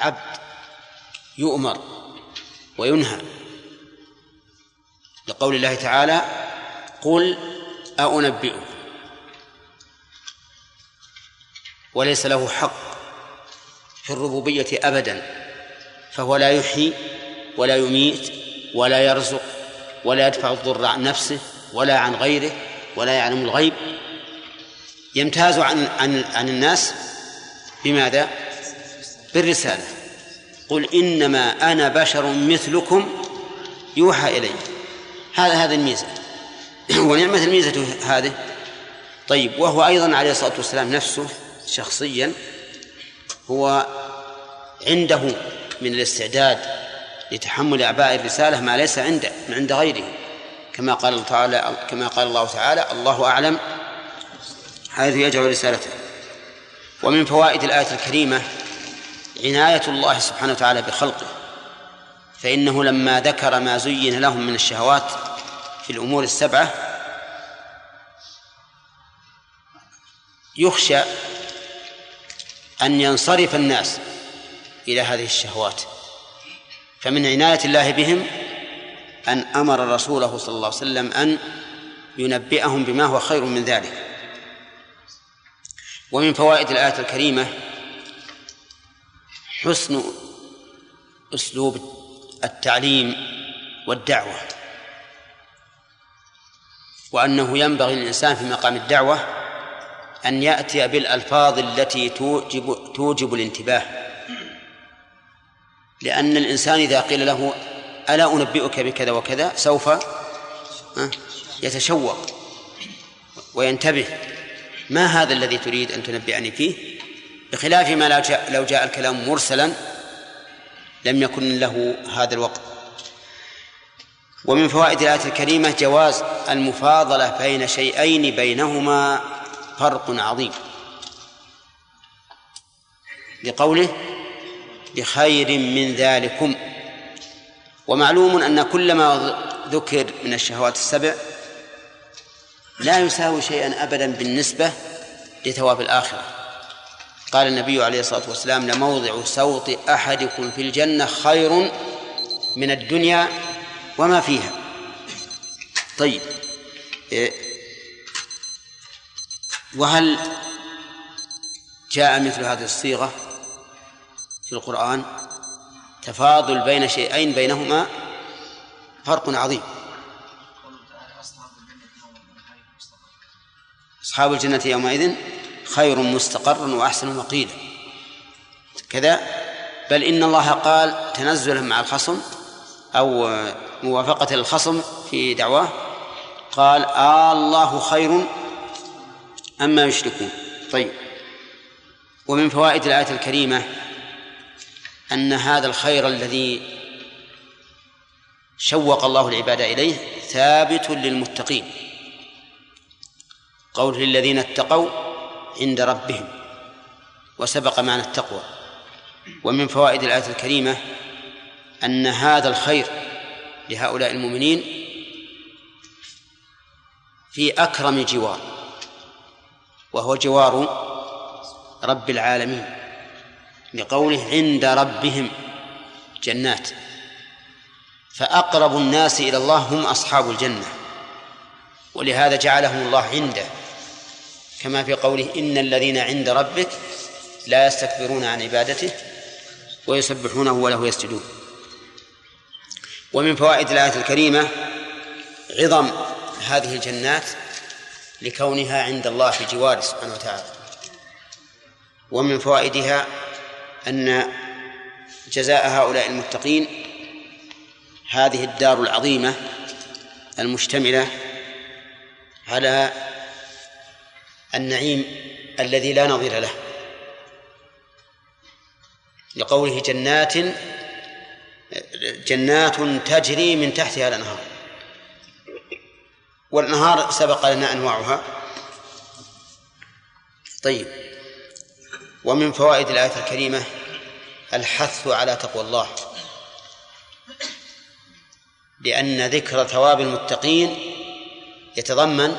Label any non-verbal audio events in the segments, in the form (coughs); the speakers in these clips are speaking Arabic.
عبد يؤمر وينهى لقول الله تعالى قل أأنبئكم. وليس له حق في الربوبية أبدا فهو لا يحيي ولا يميت ولا يرزق ولا يدفع الضر عن نفسه ولا عن غيره ولا يعلم الغيب. يمتاز عن عن عن الناس بماذا؟ بالرسالة. قل إنما أنا بشر مثلكم يوحى إلي. هذا هذا الميزة. (clears throat) ونعمة الميزة هذه. طيب وهو أيضا عليه الصلاة والسلام نفسه شخصيا هو عنده من الاستعداد لتحمل أعباء الرسالة ما ليس عنده من عند غيره. كما قال تعالى كما قال الله تعالى الله أعلم حيث يجعل رسالته. ومن فوائد الآية الكريمة عناية الله سبحانه وتعالى بخلقه. فإنه لما ذكر ما زين لهم من الشهوات في الأمور السبعة يخشى أن ينصرف الناس إلى هذه الشهوات. فمن عناية الله بهم أن أمر رسوله صلى الله عليه وسلم أن ينبئهم بما هو خير من ذلك. ومن فوائد الآية الكريمة حسن أسلوب التعليم والدعوة وأنه ينبغي للإنسان في مقام الدعوة أن يأتي بالألفاظ التي توجب توجب الانتباه. لأن الإنسان إذا قيل له ألا أنبئك بكذا وكذا سوف يتشوق وينتبه ما هذا الذي تريد أن تنبئني فيه؟ بخلاف ما لو جاء, لو جاء الكلام مرسلا لم يكن له هذا الوقت. ومن فوائد الآية الكريمة جواز المفاضلة بين شيئين بينهما فرق عظيم. لقوله بخير من ذلكم. ومعلوم أن كل ما ذكر من الشهوات السبع لا يساوي شيئا أبدا بالنسبة لثواب الآخرة. قال النبي عليه الصلاة والسلام لموضع سوط أحدكم في الجنة خير من الدنيا وما فيها. طيب إيه، وهل جاء مثل هذه الصيغة في القرآن؟ تفاضل بين شيئين بينهما فرق عظيم. أصحاب الجنة يومئذ خير مستقرا وأحسن مقيلا. كذا. بل إن الله قال تنزلا مع الخصم أو موافقة الخصم في دعواه. قال آه الله خير أما يشركون. طيب. ومن فوائد الآية الكريمة أن هذا الخير الذي شوق الله العباد إليه ثابت للمتقين. قول للذين اتقوا عند ربهم وسبق معنى التقوى. ومن فوائد الآية الكريمة أن هذا الخير لهؤلاء المؤمنين في أكرم جوار وهو جوار رب العالمين لقوله عند ربهم جنات. فأقرب الناس إلى الله هم أصحاب الجنة ولهذا جعلهم الله عنده. كما في قوله إن الذين عند ربك لا يستكبرون عن عبادته ويسبحونه وله يسجدون. ومن فوائد الآية الكريمة عظم هذه الجنات لكونها عند الله في جواره سبحانه وتعالى. ومن فوائدها أن جزاء هؤلاء المتقين هذه الدار العظيمة المشتملة على النعيم الذي لا نظير له لقوله جنات جنات تجري من تحتها الأنهار. والأنهار سبق لنا أنواعها. طيب ومن فوائد الآية الكريمة الحث على تقوى الله لأن ذكر ثواب المتقين يتضمن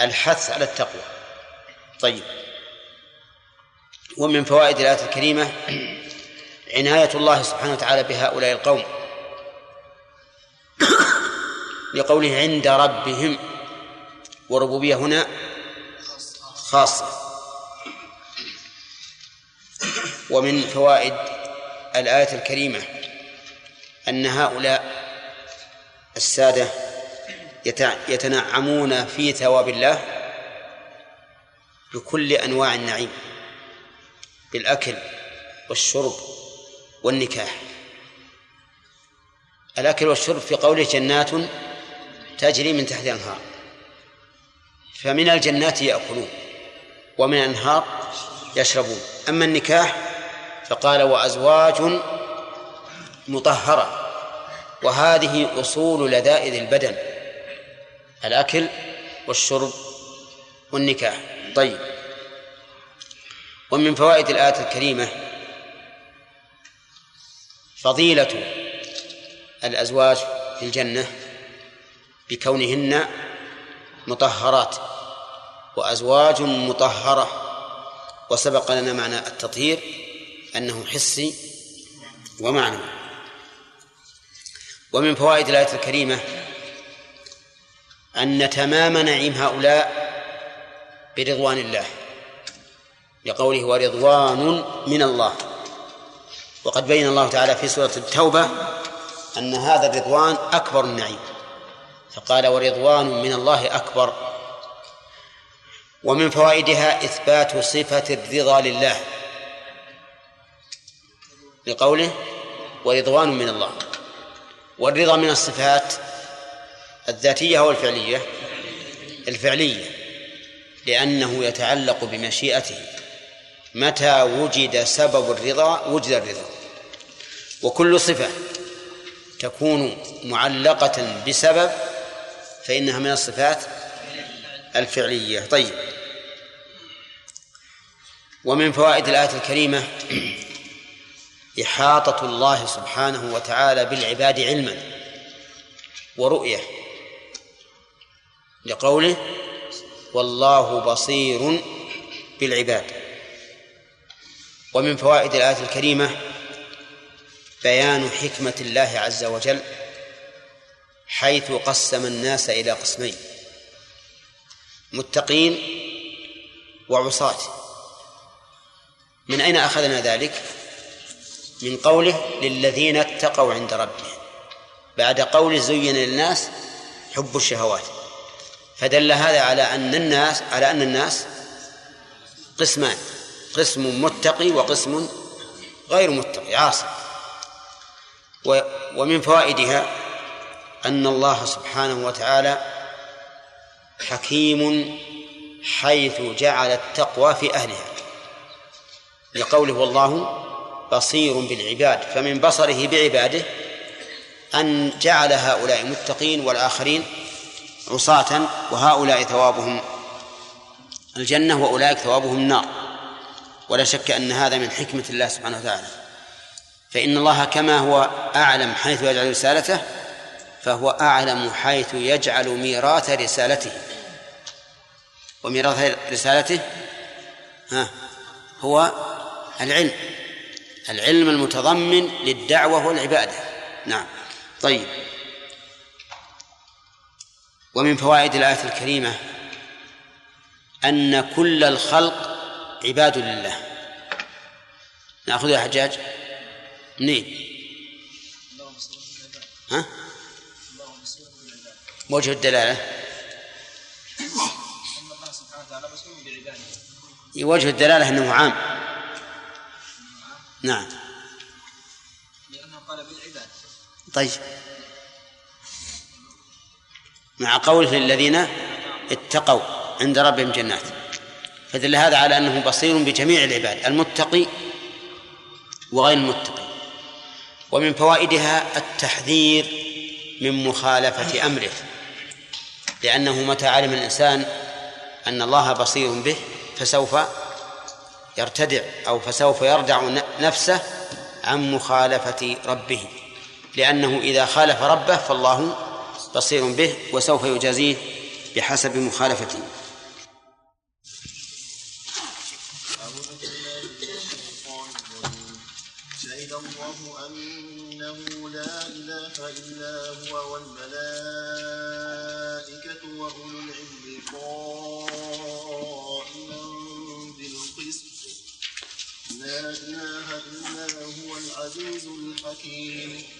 الحث على التقوى. طيب. ومن فوائد الآية الكريمة عناية الله سبحانه وتعالى بهؤلاء القوم. لقوله عند ربهم وربوبية هنا خاصة. ومن فوائد الآية الكريمة أن هؤلاء السادة يتنعمون في ثواب الله بكل أنواع النعيم بالأكل والشرب والنكاح. الأكل والشرب في قوله جنات تجري من تحت الأنهار فمن الجنات يأكلون ومن الأنهار يشربون. أما النكاح فقال وأزواج مطهرة وهذه أصول لذائذ البدن. الأكل والشرب والنكاح. طيب. ومن فوائد الآية الكريمة فضيلة الأزواج في الجنة بكونهن مطهرات وأزواج مطهرة. وسبق لنا معنى التطهير أنه حسي ومعنوي. ومن فوائد الآية الكريمة أن تمام نعيم هؤلاء برضوان الله لقوله ورضوان من الله. وقد بين الله تعالى في سورة التوبة أن هذا الرضوان أكبر النعيم فقال ورضوان من الله أكبر. ومن فوائدها إثبات صفة الرضا لله. لقوله ورضوان من الله. والرضا من الصفات الذاتية أو الفعلية الفعلية لأنه يتعلق بمشيئته. متى وجد سبب الرضا وجد الرضا. وكل صفة تكون معلقة بسبب فإنها من الصفات الفعلية. طيب. ومن فوائد الآية الكريمة (clears throat) إحاطة الله سبحانه وتعالى بالعباد علما ورؤية. لقوله والله بصير بالعباد. ومن فوائد الآية الكريمة بيان حكمة الله عز وجل حيث قسم الناس إلى قسمين متقين وعصاة. من أين أخذنا ذلك؟ من قوله للذين اتقوا عند ربهم. بعد قول زين للناس حب الشهوات. فدل هذا على أن الناس على أن الناس قسمان قسم متقي وقسم غير متقي عاصي. ومن فوائدها أن الله سبحانه وتعالى حكيم حيث جعل التقوى في أهلها. لقوله والله بصير بالعباد فمن بصره بعباده أن جعل هؤلاء متقين والآخرين عصاة وهؤلاء ثوابهم الجنة وأولئك ثوابهم النار. ولا شك أن هذا من حكمة الله سبحانه وتعالى. فإن الله كما هو أعلم حيث يجعل رسالته فهو أعلم حيث يجعل ميراث رسالته. وميراث رسالته ها هو العلم. العلم المتضمن للدعوة والعبادة. نعم. طيب. ومن فوائد الآية الكريمة أن كل الخلق عباد لله. نأخذ يا حجاج؟ منين؟ ها؟ وجه الدلالة. وجه الدلالة أنه عام. نعم. لأنه قال بالعباد. طيب. مع قوله للذين اتقوا عند ربهم جنات. فدل هذا على أنه بصير بجميع العباد المتقي وغير المتقي. ومن فوائدها التحذير من مخالفة أمره لأنه متى علم الإنسان أن الله بصير به فسوف يرتدع أو فسوف يردع نفسه عن مخالفة ربه. لأنه إذا خالف ربه فالله بصير به وسوف يجازيه بحسب مخالفته. شهد الله أنه لا إله إلا هو والملائكة وأولو العلم قائما بالقسط. لا إله إلا هو العزيز الحكيم.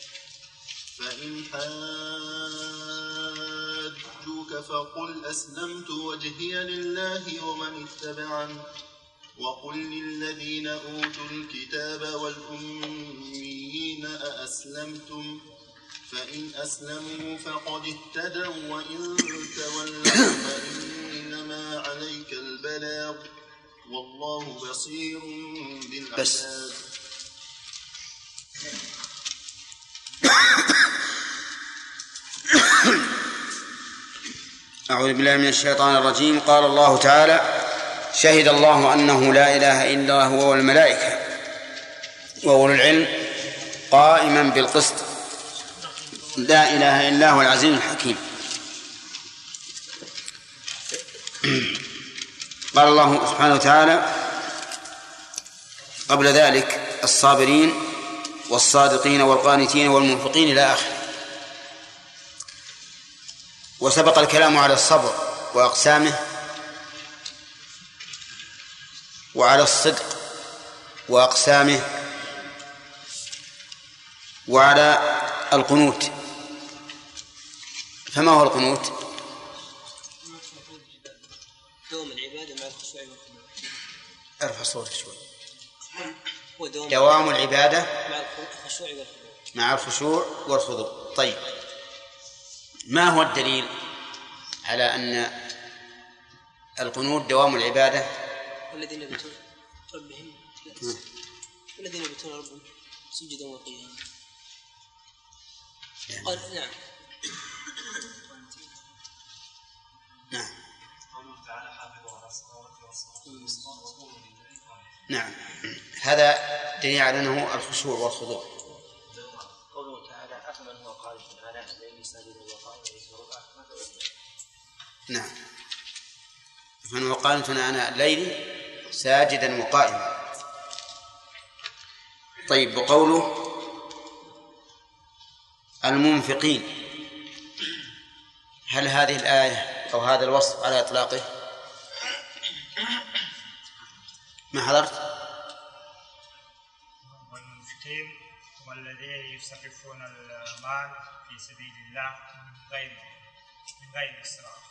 فإن حاجوك فقل أسلمت وجهي لله ومن اتبعني وقل للذين أوتوا الكتاب والأميين أأسلمتم؟ فإن أسلموا فقد اهتدوا وإن تولوا فإنما عليك البلاغ والله بصير بالعباد أعوذ بالله من الشيطان الرجيم. قال الله تعالى شهد الله أنه لا إله إلا هو والملائكة وأولو العلم قائما بالقسط. لا إله إلا هو العزيز الحكيم. (clears throat) قال الله سبحانه وتعالى قبل ذلك الصابرين والصادقين والقانتين والمنفقين إلى آخره. وسبق الكلام على الصبر وأقسامه وعلى الصدق وأقسامه وعلى القنوت. فما هو القنوت؟ دوم العبادة مع الخشوع والخضوع ارفع صوتك شوي. دوام العبادة مع الخشوع والخضوع مع الخشوع والخضوع. طيب. ما هو الدليل على أن القنوت دوام العبادة؟ والذين يبتون ربهم والذين يبتون ربهم سجدا وقياما. قال نعم. نعم. قوله تعالى حافظوا على الصلوات والصلاة وقوموا لله قانتين. نعم. هذا دليل على أنه الخشوع والخضوع. قوله تعالى أفمن هو قانت على وقائما يسر أحمد نعم. فمن هو قانت آناء الليل ساجدا وقائما. طيب وقوله المنفقين. هل هذه الآية أو هذا الوصف على إطلاقه؟ ما حضرت؟ والمنفقين والذين يصرفون المال في سبيل الله من غير من غير إسراف.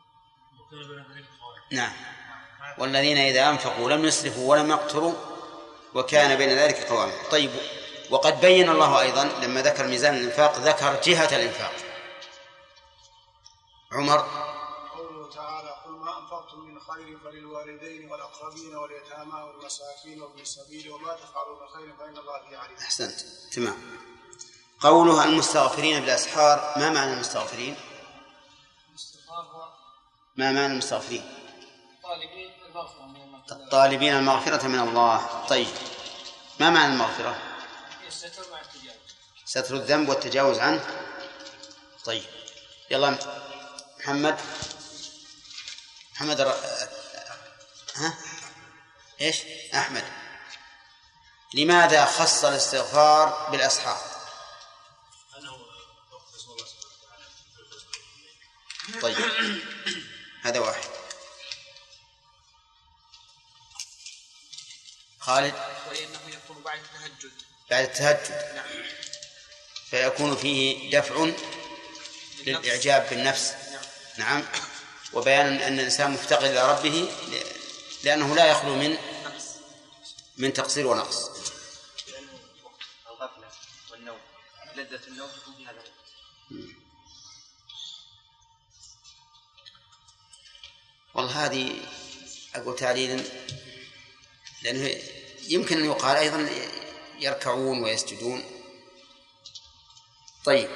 نعم. والذين إذا أنفقوا لم يسرفوا ولم يقتروا وكان بين ذلك قوام. طيب وقد بين الله أيضا لما ذكر ميزان الإنفاق ذكر جهة الإنفاق. عمر؟ قوله تعالى قل ما أنفقتم من خير فللوالدين والأقربين واليتامى والمساكين وابن السبيل وما تفعلوا من خير فإن الله به عليم. أحسنت. تمام. قوله المستغفرين بالأسحار. ما معنى المستغفرين؟ ما معنى المستغفرين؟ طالبين المغفرة من الطالبين المغفرة من الله. طيب ما معنى المغفرة؟ الستر مع التجاوز. ستر الذنب والتجاوز عنه طيب يلا محمد. محمد ر... ها؟ إيش؟ أحمد. لماذا خص الاستغفار بالاسحار طيب. (clears throat) هذا واحد. خالد؟ ولأنه يكون بعد التهجد. بعد التهجد. نعم. فيكون فيه دفع للإعجاب بالنفس. نعم. نعم. وبيان أن الإنسان مفتقر إلى ربه لأنه لا يخلو من من تقصير ونقص. لأنه الغفلة والنوم. لذة النوم تكون في هذا والله هذه أقول تعليلا لأنه يمكن أن يقال أيضا يركعون ويسجدون. طيب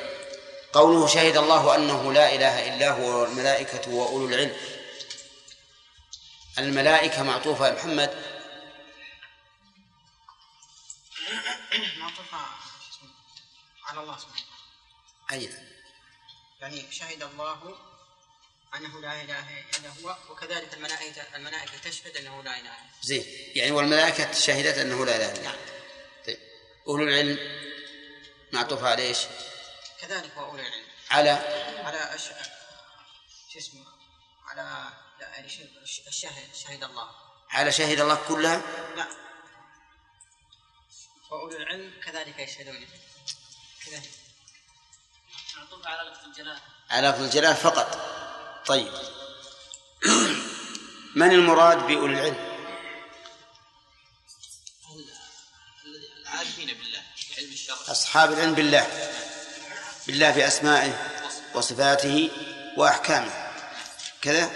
قوله شهد الله أنه لا إله إلا هو والملائكة وأولو العلم. الملائكة معطوفة يا محمد؟ معطوفة على الله سبحانه أي يعني شهد الله أنه لا إله إلا هو وكذلك الملائكة الملائكة تشهد أنه لا إله إلا هو. زين. يعني والملائكة شهدت أنه لا إله إلا الله طيب. أولو العلم معطوفة على إيش؟ كذلك وأولي العلم. على؟ على أش... شو اسمه؟ على لا يعني الشهد شهد الله. على شهد الله كلها؟ لا. وأولي العلم كذلك يشهدون. كذلك. معطوف على لفظ الجلالة على لفظ الجلال فقط. طيب. (clears throat) من المراد بأولي العلم؟ العارفين بالله علم الشرع. أصحاب العلم بالله. بالله بأسمائه وصفاته وأحكامه. كذا؟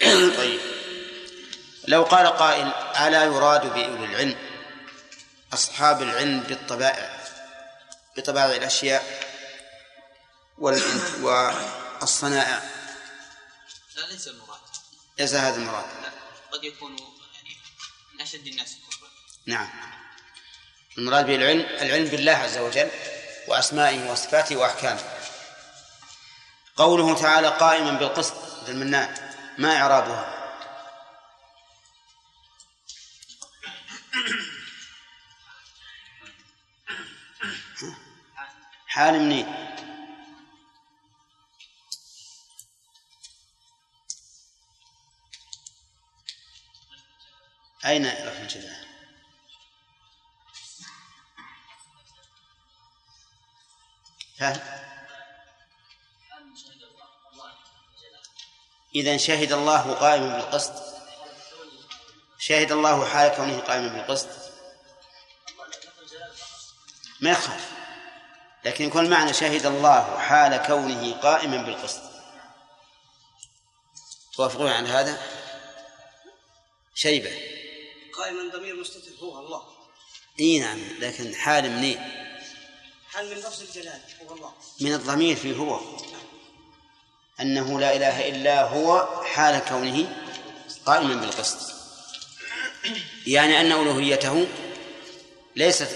(clears throat) طيب. لو قال قائل ألا يراد بأولي العلم؟ أصحاب العلم بالطبائع. بطبائع الأشياء والصنائع لا ليس المراد. ليس هذا المراد. لا قد يكون يعني من أشد الناس كفرا. نعم. المراد بالعلم العلم بالله عز وجل وأسمائه وصفاته وأحكامه. قوله تعالى قائما بالقسط مثل المنان ما إعرابها؟ حال منين؟ أين لفظ الجلال فهم إذا شهد الله قائما بالقسط. شهد الله حال كونه قائما بالقسط. ما يخالف. لكن يكون المعنى شهد الله حال كونه قائما بالقسط. توافقون على هذا؟ شيبة. قائما ضمير مستتر هو الله. إي نعم لكن حال منين حال من لفظ الجلال هو الله. من الضمير في هو. أنه لا إله إلا هو حال كونه قائما بالقسط. يعني أن ألوهيته ليست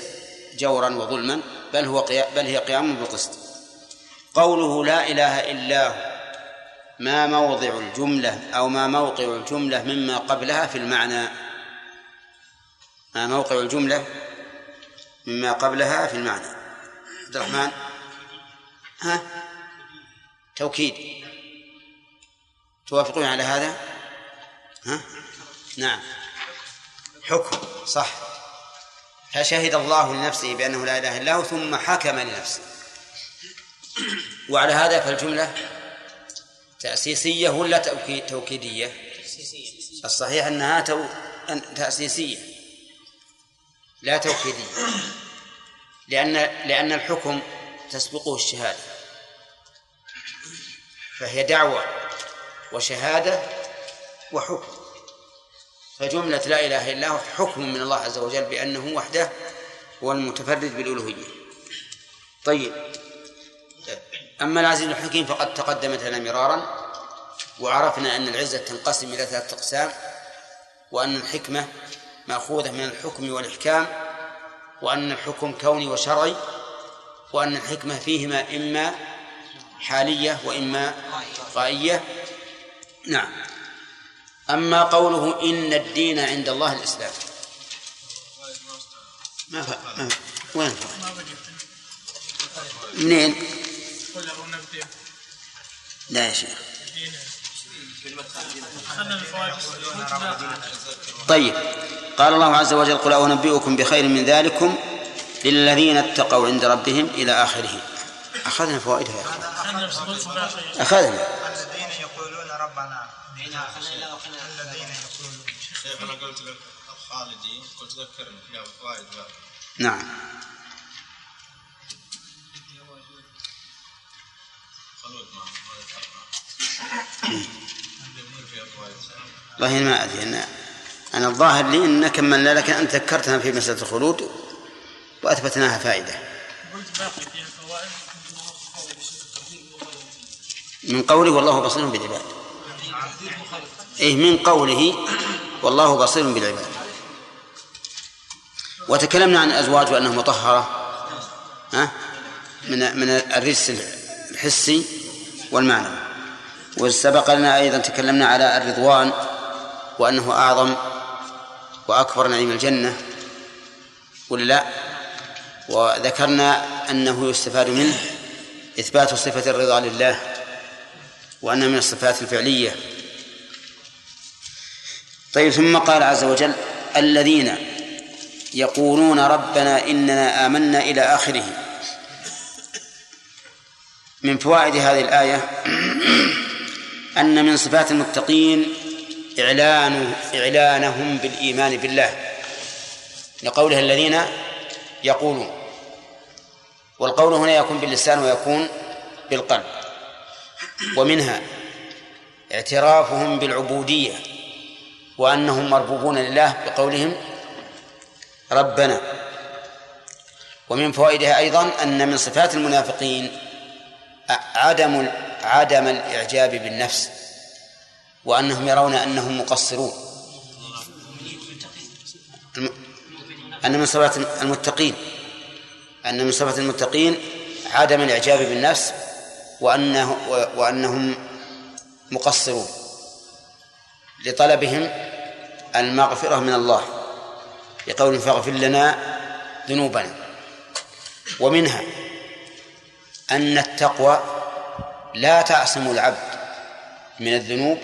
جورا وظلما بل هو قيا بل هي قيام بالقسط. قوله لا إله إلا هو ما موضع الجملة أو ما موقع الجملة مما قبلها في المعنى. موقع الجملة مما قبلها في المعنى. عبد الرحمن؟ ها؟ توكيد. توافقون على هذا؟ ها؟ نعم. حكم صح. فشهد الله لنفسه بأنه لا إله إلا هو ثم حكم لنفسه. وعلى هذا فالجملة تأسيسية ولا توكي- توكيدية؟ الصحيح أنها تأسيسية. لا توكيدية لأن لأن الحكم تسبقه الشهادة. فهي دعوة وشهادة وحكم. فجملة لا إله إلا هو حكم من الله عز وجل بأنه وحده هو المتفرد بالألوهية. طيب. أما العزيز الحكيم فقد تقدمت لنا مرارا وعرفنا أن العزة تنقسم إلى ثلاثة أقسام وأن الحكمة مأخوذة من الحكم والإحكام وأن الحكم كوني وشرعي وأن الحكمة فيهما إما حالية وإما غائية. نعم. أما قوله إن الدين عند الله الإسلام. ما ف... ما ف... وين؟ منين؟ لا يا شيخ. طيب. قال الله عز وجل قل أنبئكم بخير من ذلكم للذين اتقوا عند ربهم إلى آخره. أخذنا فوائدها يا أنا خير أخذنا ربنا هنا خلينا خلينا الذين يقولون. شيخ أنا قلت لك الخالدين قلت ذكرني فيها فوائد نعم. خلود ما (coughs) والله ما أدري. أنا أنا الظاهر لي ان كملنا لكن أنت ذكرتها في مسألة الخلود وأثبتناها فائدة. من قوله والله بصير بالعباد. إيه من قوله والله بصير بالعباد. وتكلمنا عن الأزواج وأنها مطهرة ها من من الرجس الحسي والمعنوي. وسبق لنا أيضا تكلمنا على الرضوان وأنه أعظم وأكبر نعيم الجنة ولا لا. وذكرنا أنه يستفاد منه إثبات صفة الرضا لله وأنها من الصفات الفعلية. طيب ثم قال عز وجل الذين يقولون ربنا إننا آمنا إلى آخره. من فوائد هذه الآية أن من صفات المتقين إعلان إعلانهم بالإيمان بالله. لقولها الذين يقولون. والقول هنا يكون باللسان ويكون بالقلب. ومنها اعترافهم بالعبودية وأنهم مربوبون لله بقولهم ربنا. ومن فوائدها أيضا أن من صفات المنافقين عدم عدم الإعجاب بالنفس وأنهم يرون أنهم مقصرون. أن من صفات المتقين أن من صفات المتقين عدم الإعجاب بالنفس وأنه وأنهم مقصرون. لطلبهم المغفرة من الله لقول فاغفر لنا ذنوبنا. ومنها أن التقوى لا تعصم العبد من الذنوب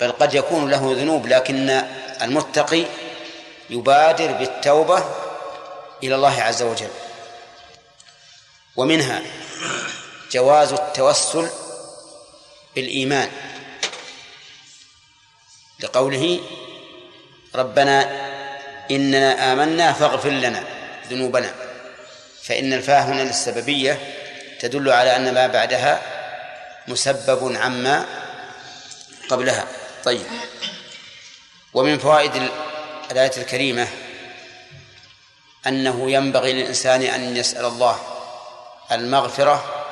بل قد يكون له ذنوب لكن المتقي يبادر بالتوبة إلى الله عز وجل. ومنها جواز التوسل بالإيمان. لقوله ربنا إننا آمنا فاغفر لنا ذنوبنا فإن الفاء هنا للسببية تدل على أن ما بعدها مسبب عما قبلها. طيب. ومن فوائد الآية الكريمة أنه ينبغي للإنسان أن يسأل الله المغفرة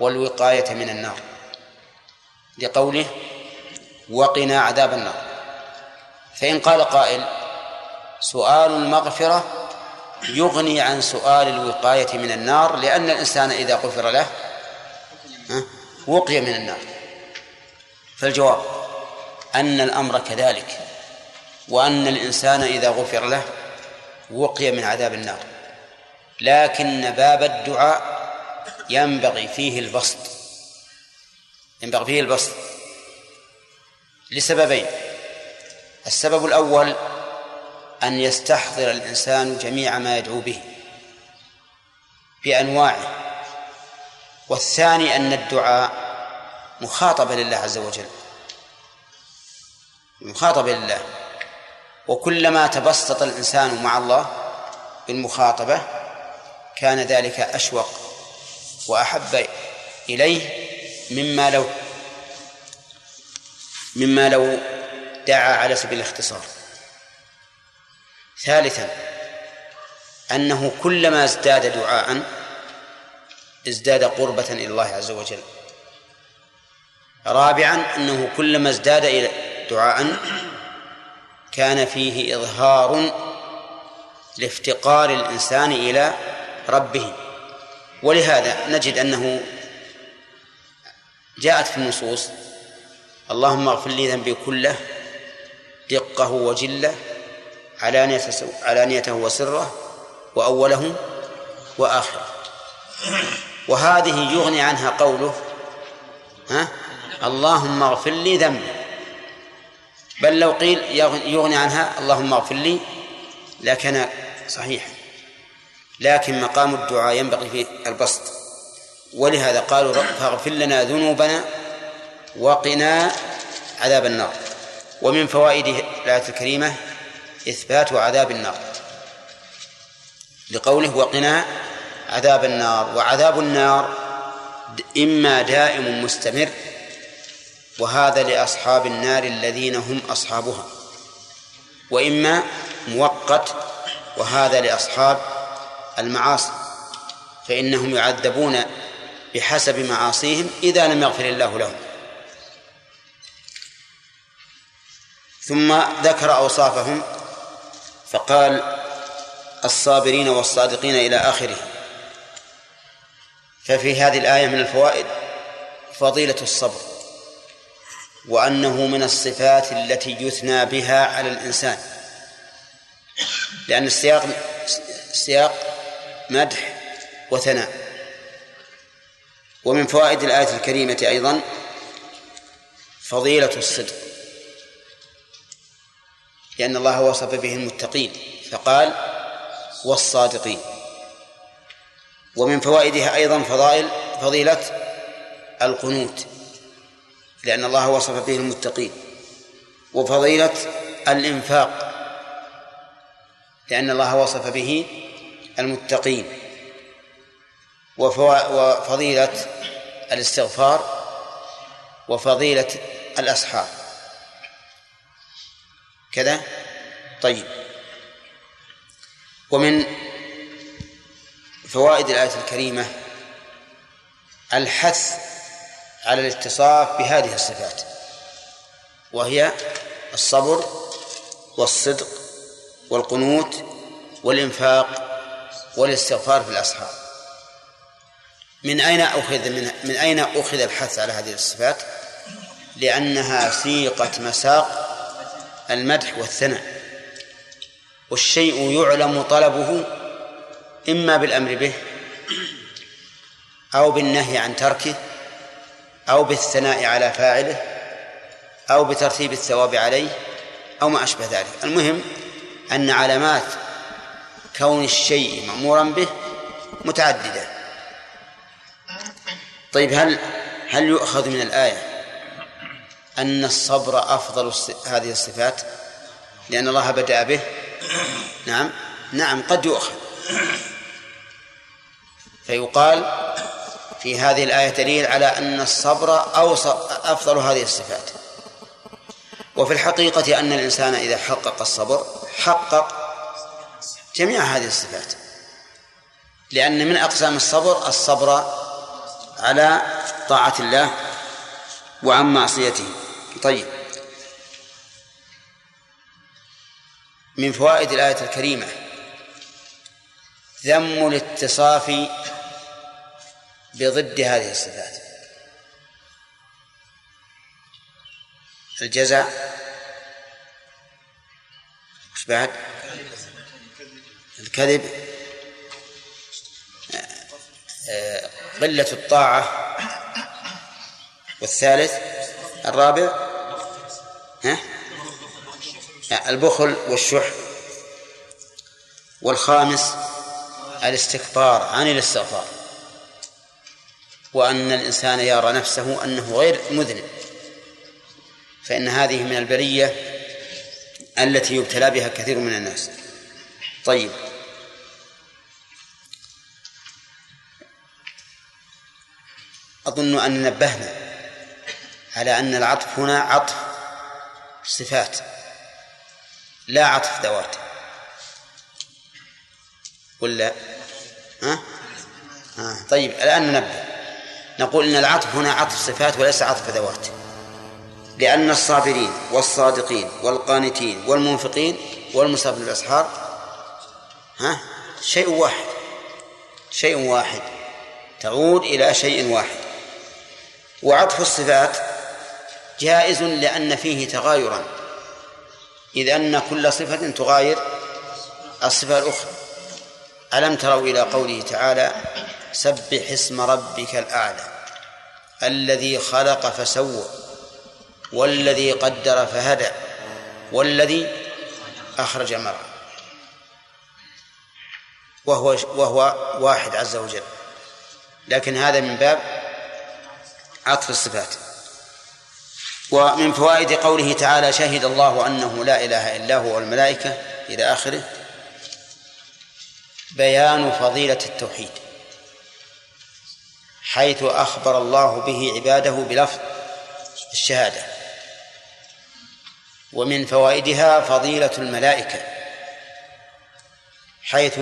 والوقاية من النار. لقوله وقنا عذاب النار فإن قال قائل سؤال المغفرة يغني عن سؤال الوقاية من النار لأن الإنسان إذا غفر له وقي من النار. فالجواب أن الأمر كذلك وأن الإنسان إذا غفر له وقي من عذاب النار. لكن باب الدعاء ينبغي فيه البسط ينبغي فيه البسط لسببين. السبب الأول أن يستحضر الإنسان جميع ما يدعو به بأنواعه. والثاني أن الدعاء مخاطبة لله عز وجل. مخاطبة لله. وكلما تبسط الإنسان مع الله بالمخاطبة كان ذلك أشوق وأحب إليه مما لو مما لو دعا على سبيل الاختصار. ثالثا أنه كلما ازداد دعاء ازداد قربة إلى الله عز وجل. رابعا أنه كلما ازداد إلى دعاء كان فيه إظهار لافتقار الإنسان إلى ربه. ولهذا نجد أنه جاءت في النصوص اللهم اغفر لي ذنبي كله دقه وجله علانيته وسره وأوله وآخره. وهذه يغني عنها قوله ها؟ اللهم اغفر لي ذنبي. بل لو قيل يغني عنها اللهم اغفر لي لكان صحيحا. لكن مقام الدعاء ينبغي فيه البسط. ولهذا قالوا فاغفر لنا ذنوبنا وقنا عذاب النار. ومن فوائد الآية الكريمة إثبات عذاب النار. لقوله وقنا عذاب النار وعذاب النار إما دائم مستمر وهذا لأصحاب النار الذين هم أصحابها وإما مؤقت وهذا لأصحاب المعاصي فإنهم يعذبون بحسب معاصيهم إذا لم يغفر الله لهم. ثم ذكر أوصافهم فقال الصابرين والصادقين إلى آخره ففي هذه الآية من الفوائد فضيلة الصبر وأنه من الصفات التي يثنى بها على الإنسان. لأن السياق سياق مدح وثناء. ومن فوائد الآية الكريمة أيضا فضيلة الصدق. لأن الله وصف به المتقين فقال والصادقين. ومن فوائدها أيضا فضائل فضيلة القنوت لأن الله وصف به المتقين وفضيلة الإنفاق لأن الله وصف به المتقين وفضيلة الاستغفار وفضيلة الأسحار. كذا؟ طيب. ومن فوائد الآية الكريمة الحث على الاتصاف بهذه الصفات وهي الصبر والصدق والقنوت والإنفاق والاستغفار في الأسحار من أين أخذ من, من أين أخذ الحث على هذه الصفات؟ لأنها سيقة مساق المدح والثناء والشيء يعلم طلبه إما بالأمر به أو بالنهي عن تركه أو بالثناء على فاعله أو بترتيب الثواب عليه أو ما أشبه ذلك. المهم أن علامات كون الشيء مأمورا به متعددة. طيب هل هل يؤخذ من الآية أن الصبر أفضل هذه الصفات؟ لأن الله بدأ به. نعم. نعم قد يؤخذ. فيقال في هذه الآية دليل على أن الصبر أوصى أفضل هذه الصفات. وفي الحقيقة أن الإنسان إذا حقق الصبر حقق جميع هذه الصفات. لأن من أقسام الصبر الصبر على طاعة الله وعن معصيته. طيب. من فوائد الآية الكريمة ذم الاتصاف بضد هذه الصفات. الجزع وش بعد؟ الكذب. قلة الطاعة. والثالث الرابع. ها؟ البخل والشح. والخامس الاستكبار عن الاستغفار. وأن الإنسان يرى نفسه أنه غير مذنب. فإن هذه من البرية التي يبتلى بها كثير من الناس. طيب. أظن أن نبهنا على أن العطف هنا عطف صفات. لا عطف ذوات. ولا ها؟ آه. طيب الآن ننبه. نقول إن العطف هنا عطف صفات وليس عطف ذوات. لأن الصابرين والصادقين والقانتين والمنفقين والمصاب بالأسحار ها؟ شيء واحد. شيء واحد. تعود إلى شيء واحد. وعطف الصفات جائز لأن فيه تغايرا. إذ أن كل صفة تغاير الصفة الأخرى. ألم تروا إلى قوله تعالى سبح اسم ربك الأعلى الذي خلق فسوى والذي قدر فهدى والذي أخرج مرعى وهو وهو واحد عز وجل. لكن هذا من باب عطف الصفات. ومن فوائد قوله تعالى شهد الله أنه لا إله إلا هو والملائكة إلى آخره. بيان فضيلة التوحيد حيث أخبر الله به عباده بلفظ الشهادة. ومن فوائدها فضيلة الملائكة حيث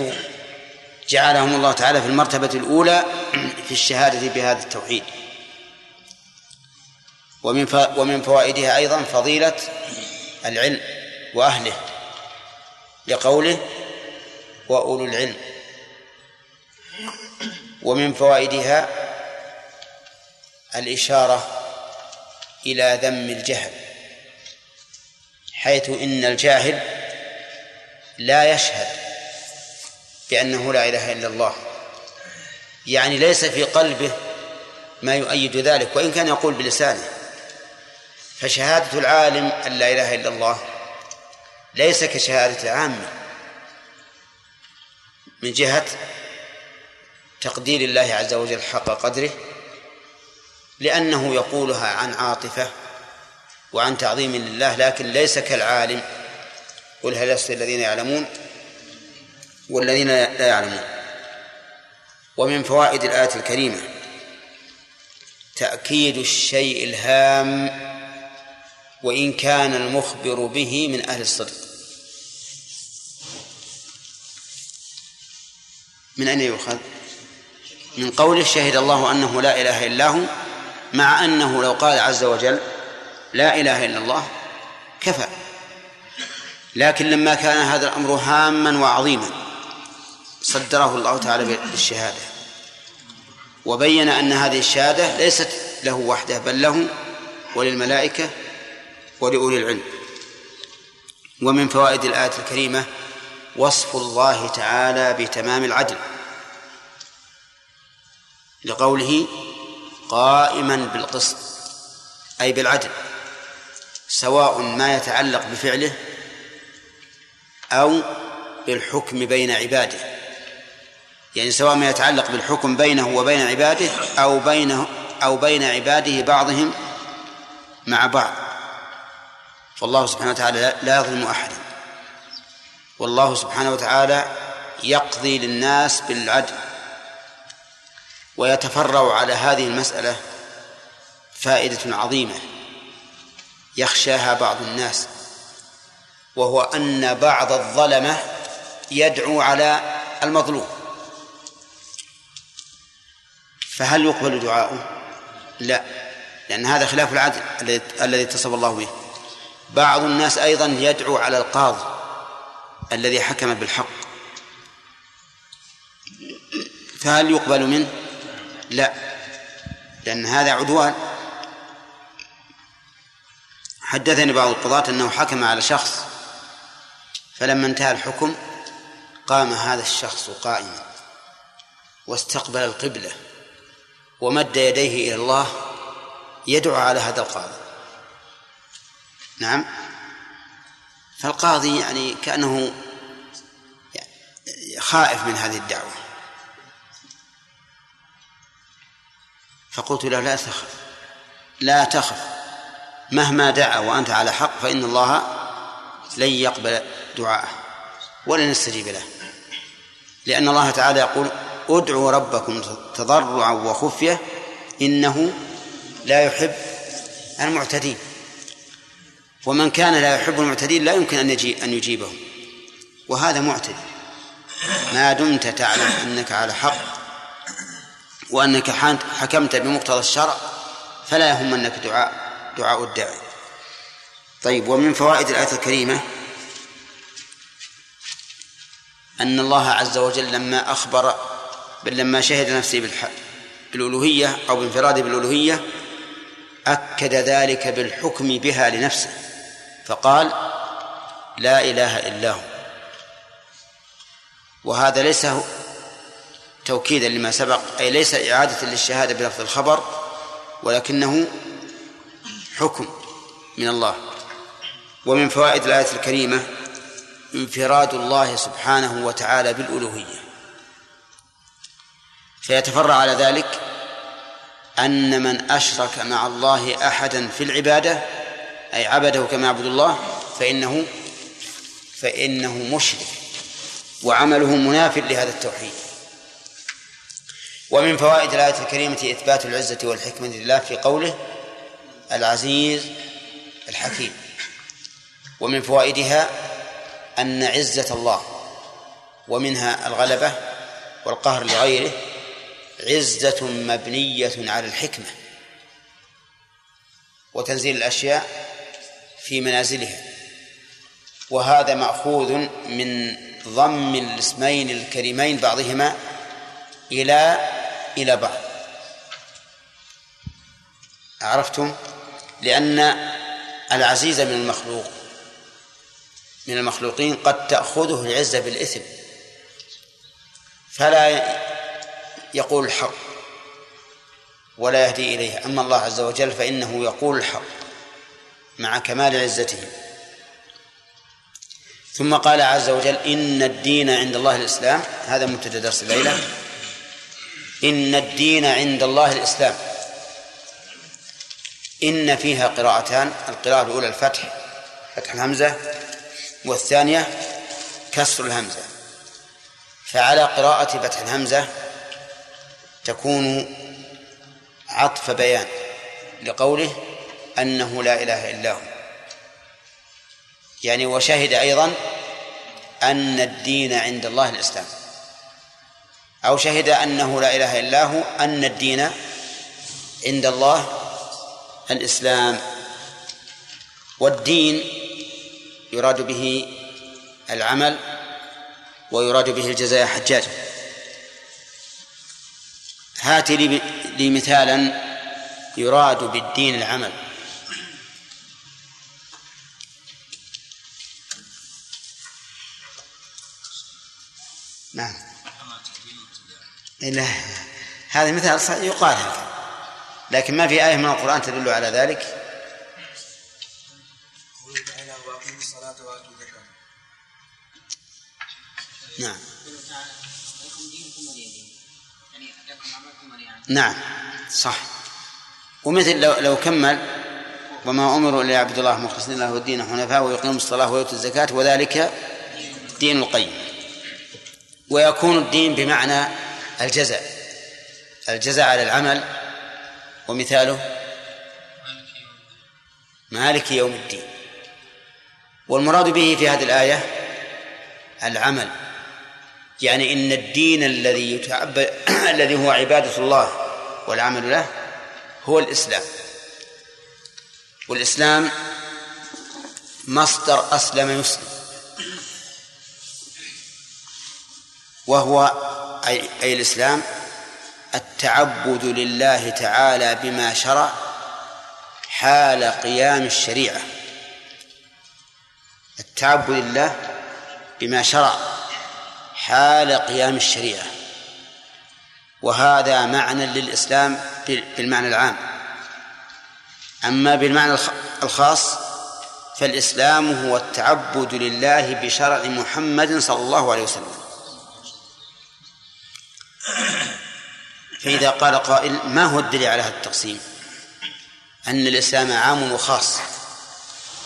جعلهم الله تعالى في المرتبة الأولى (clears throat) في الشهادة بهذا التوحيد. ومن ومن فوائدها أيضا فضيلة العلم وأهله لقوله وأولو العلم. ومن فوائدها الإشارة إلى ذم الجهل حيث إن الجاهل لا يشهد بأنه لا إله إلا الله. يعني ليس في قلبه ما يؤيد ذلك وإن كان يقول بلسانه. فشهادة العالم أن لا إله إلا الله ليس كشهادة العامة. من جهة تقدير الله عز وجل حق قدره لأنه يقولها عن عاطفة وعن تعظيم لله لكن ليس كالعالم. قل هل يستوي الذين يعلمون؟ والذين لا يعلمون. ومن فوائد الآية الكريمة تأكيد الشيء الهام وإن كان المخبر به من أهل الصدق. من أين يؤخذ؟ من قوله شهد الله أنه لا إله إلا هو مع أنه لو قال عز وجل لا إله إلا الله كفى لكن لما كان هذا الأمر هاما وعظيما صدره الله تعالى بالشهادة وبين أن هذه الشهادة ليست له وحده بل له وللملائكة ولأولي العلم ومن فوائد الآية الكريمة وصف الله تعالى بتمام العدل. لقوله قائما بالقسط أي بالعدل سواء ما يتعلق بفعله أو بالحكم بين عباده. يعني سواء ما يتعلق بالحكم بينه وبين عباده أو بينه أو بين عباده بعضهم مع بعض. فالله سبحانه وتعالى لا يظلم أحدا. والله سبحانه وتعالى يقضي للناس بالعدل ويتفرع على هذه المسألة فائدة عظيمة يخشاها بعض الناس وهو أن بعض الظلمة يدعو على المظلوم. فهل يقبل دعاؤه؟ لا لأن هذا خلاف العدل الذي اتصف الله به. بعض الناس أيضا يدعو على القاضي. الذي حكم بالحق. فهل يقبل منه؟ لا لأن هذا عدوان. حدثني بعض القضاة أنه حكم على شخص فلما انتهى الحكم قام هذا الشخص قائما واستقبل القبلة ومد يديه إلى الله يدعو على هذا القاضي. نعم. فالقاضي يعني كأنه خائف من هذه الدعوة. فقلت له لا تخف لا تخف. مهما دعا وأنت على حق فإن الله لن يقبل دعاءه ولن يستجيب له. لأن الله تعالى يقول ادعوا ربكم تضرعا وخفية إنه لا يحب المعتدين. ومن كان لا يحب المعتدين لا يمكن أن يجيب أن يجيبهم. وهذا معتدي ما دمت تعلم أنك على حق وأنك حكمت بمقتضى الشرع فلا يهمنك دعاء دعاء الداعي. طيب ومن فوائد الآية الكريمة أن الله عز وجل لما أخبر بل لما شهد نفسه بالألوهية أو بانفراده بالألوهية أكد ذلك بالحكم بها لنفسه. فقال لا إله إلا هو. وهذا ليس توكيدا لما سبق أي ليس إعادة للشهادة بلفظ الخبر ولكنه حكم من الله. ومن فوائد الآية الكريمة انفراد الله سبحانه وتعالى بالألوهية. فيتفرع على ذلك أن من أشرك مع الله أحدا في العبادة أي عبده كما يعبد الله فإنه فإنه مشرك وعمله مناف لهذا التوحيد. ومن فوائد الآية الكريمة إثبات العزة والحكمة لله في قوله العزيز الحكيم. ومن فوائدها أن عزة الله ومنها الغلبة والقهر لغيره عزة مبنية على الحكمة. وتنزيل الأشياء في منازلها. وهذا مأخوذ من ضم الاسمين الكريمين بعضهما إلى إلى بعض. عرفتم؟ لأن العزيز من المخلوق من المخلوقين قد تأخذه العزة بالإثم. فلا يقول الحق ولا يهدي إليه. أما الله عز وجل فإنه يقول الحق. مع كمال عزته ثم قال عز وجل إن الدين عند الله الإسلام. هذا مبتدا درس الليلة. إن الدين عند الله الإسلام. إن فيها قراءتان القراءة الأولى الفتح فتح الهمزة والثانية كسر الهمزة. فعلى قراءة فتح الهمزة تكون عطف بيان لقوله أنه لا إله إلا هو. يعني وشهد أيضا أن الدين عند الله الإسلام. أو شهد أنه لا إله إلا هو أن الدين عند الله الإسلام. والدين يراد به العمل ويراد به الجزاء حجاج. هات لي مثالا يراد بالدين العمل. نعم. لا هذا مثال يقال هذا. لكن ما في آية من القرآن تدل على ذلك؟ نعم. نعم. صح. ومثل لو لو كمل وما أمروا إلا يعبدوا الله مخلصين له الدين حنفاء ويقيموا الصلاة ويؤتوا الزكاة وذلك دين القيم. ويكون الدين بمعنى الجزاء. الجزاء على العمل ومثاله مالك يوم الدين. والمراد به في هذه الآية العمل. يعني إن الدين الذي يتعبد (coughs) الذي هو عبادة الله والعمل له هو الإسلام. والإسلام مصدر أسلم يسلم. وهو أي, أي الإسلام التعبد لله تعالى بما شرع حال قيام الشريعة. التعبد لله بما شرع حال قيام الشريعة. وهذا معنى للإسلام بالمعنى العام. أما بالمعنى الخاص فالإسلام هو التعبد لله بشرع محمد صلى الله عليه وسلم. فإذا قال قائل ما هو الدليل على هذا التقسيم؟ أن الإسلام عام وخاص.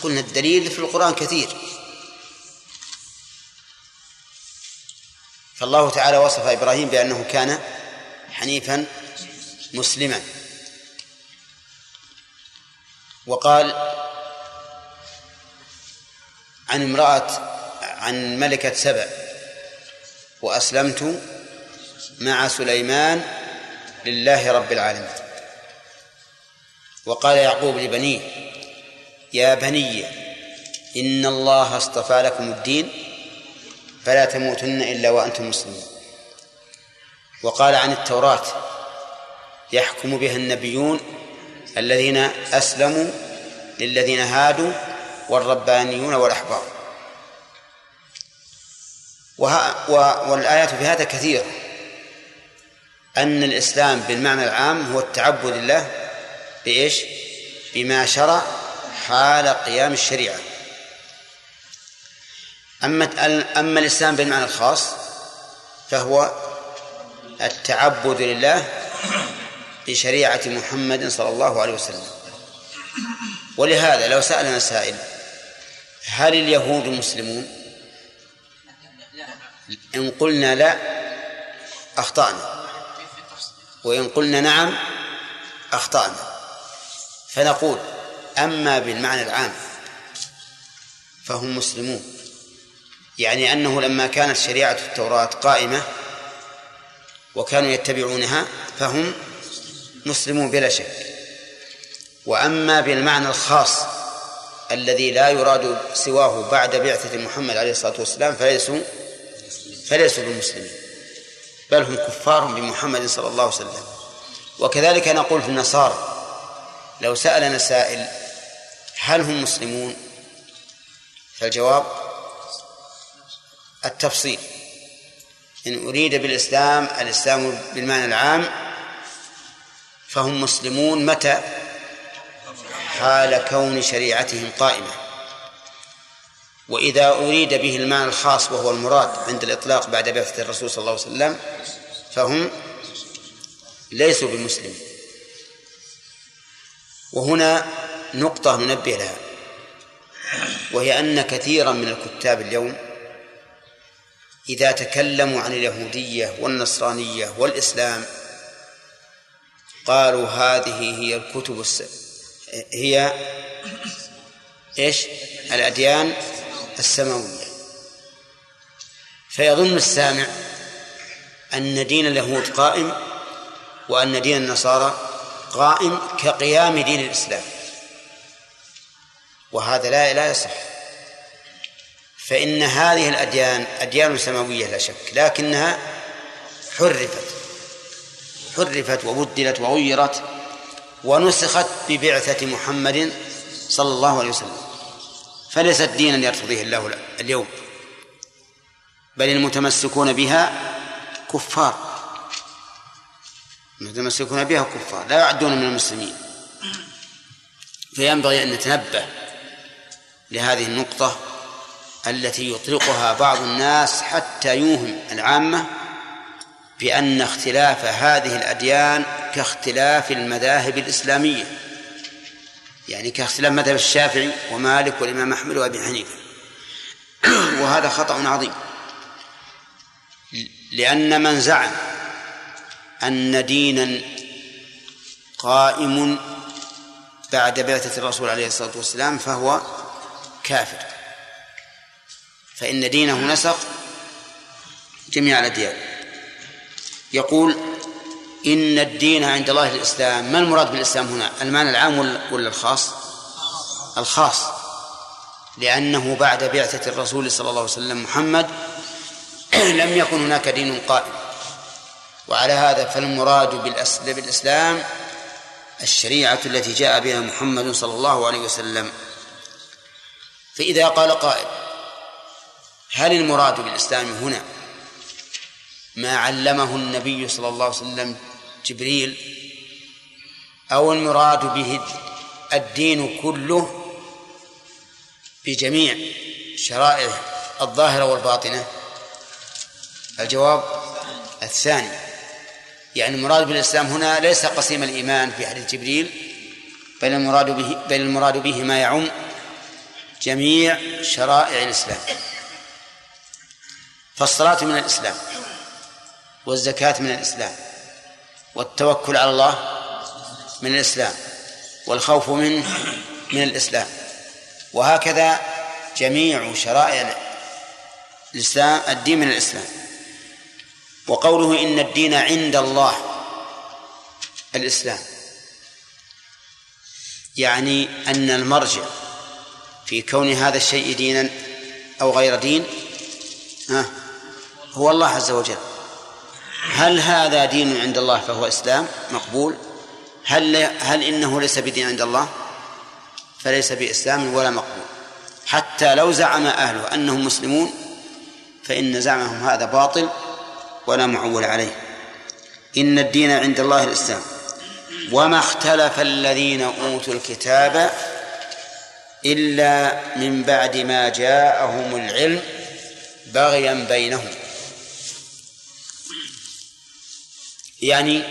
قلنا الدليل في القرآن كثير. فالله تعالى وصف إبراهيم بأنه كان حنيفا مسلما. وقال عن امرأة عن ملكة سبأ وأسلمت مع سليمان لله رب العالمين. وقال يعقوب لبنيه يا بني إن الله اصطفى لكم الدين فلا تموتن إلا وأنتم مسلمون. وقال عن التوراة يحكم بها النبيون الذين أسلموا للذين هادوا والربانيون والأحبار. والآيات في هذا كثيرة. أن الإسلام بالمعنى العام هو التعبد لله بإيش؟ بما شرع حال قيام الشريعة. أما أما الإسلام بالمعنى الخاص فهو التعبد لله بشريعة محمد صلى الله عليه وسلم. ولهذا لو سألنا سائل هل اليهود مسلمون؟ إن قلنا لا أخطأنا. وإن قلنا نعم أخطأنا. فنقول أما بالمعنى العام فهم مسلمون. يعني أنه لما كانت شريعة التوراة قائمة وكانوا يتبعونها فهم مسلمون بلا شك. وأما بالمعنى الخاص الذي لا يراد سواه بعد بعثة محمد عليه الصلاة والسلام فليسوا فليسوا بمسلمين بل هم كفار بمحمد صلى الله عليه وسلم. وكذلك نقول في النصارى لو سألنا سائل هل هم مسلمون؟ فالجواب التفصيل. إن أريد بالإسلام الإسلام بالمعنى العام فهم مسلمون متى؟ حال كون شريعتهم قائمة. وإذا أريد به المعنى الخاص وهو المراد عند الإطلاق بعد بعثة الرسول صلى الله عليه وسلم فهم ليسوا بمسلمين وهنا نقطة ننبه لها وهي أن كثيرا من الكتاب اليوم إذا تكلموا عن اليهودية والنصرانية والإسلام قالوا هذه هي الكتب الس... هي إيش؟ الأديان السماوية. فيظن السامع أن دين اليهود قائم وأن دين النصارى قائم كقيام دين الإسلام. وهذا لا لا يصح. فإن هذه الأديان أديان سماوية لا شك لكنها حرفت حرفت وبدلت وغيرت ونسخت ببعثة محمد صلى الله عليه وسلم. فليست دينا يرتضيه الله اليوم. بل المتمسكون بها كفار. المتمسكون بها كفار لا يعدون من المسلمين. فينبغي أن نتنبه لهذه النقطة التي يطلقها بعض الناس حتى يوهم العامة بأن اختلاف هذه الأديان كاختلاف المذاهب الإسلامية. يعني كاختلاف مذهب الشافعي ومالك والإمام أحمد وأبي حنيفة. (clears throat) وهذا خطأ عظيم. لأن من زعم أن دينا قائم بعد بعثة الرسول عليه الصلاة والسلام فهو كافر. فإن دينه نسق جميع الأديان. يقول إن الدين عند الله الإسلام ما المراد بالإسلام هنا؟ المعنى العام ولا الخاص؟ الخاص. لأنه بعد بعثة الرسول صلى الله عليه وسلم محمد (clears throat) لم يكن هناك دين قائم. وعلى هذا فالمراد بالإسلام الشريعة التي جاء بها محمد صلى الله عليه وسلم. فإذا قال قائل هل المراد بالإسلام هنا؟ ما علمه النبي صلى الله عليه وسلم جبريل أو المراد به الدين كله بجميع شرائعه الظاهرة والباطنة. الجواب الثاني يعني المراد بالإسلام هنا ليس قسيم الإيمان في حديث جبريل بل المراد به بل المراد به ما يعم جميع شرائع الإسلام. فالصلاة من الإسلام والزكاة من الإسلام. والتوكل على الله من الإسلام والخوف منه من الإسلام. وهكذا جميع شرائع الإسلام الدين من الإسلام. وقوله إن الدين عند الله الإسلام. يعني أن المرجع في كون هذا الشيء دينا أو غير دين هو الله عز وجل. هل هذا دين عند الله فهو إسلام؟ مقبول. هل هل إنه ليس بدين عند الله؟ فليس بإسلام ولا مقبول. حتى لو زعم أهله أنهم مسلمون فإن زعمهم هذا باطل ولا معول عليه. إن الدين عند الله الإسلام. وما اختلف الذين أوتوا الكتاب إلا من بعد ما جاءهم العلم بغيا بينهم. يعني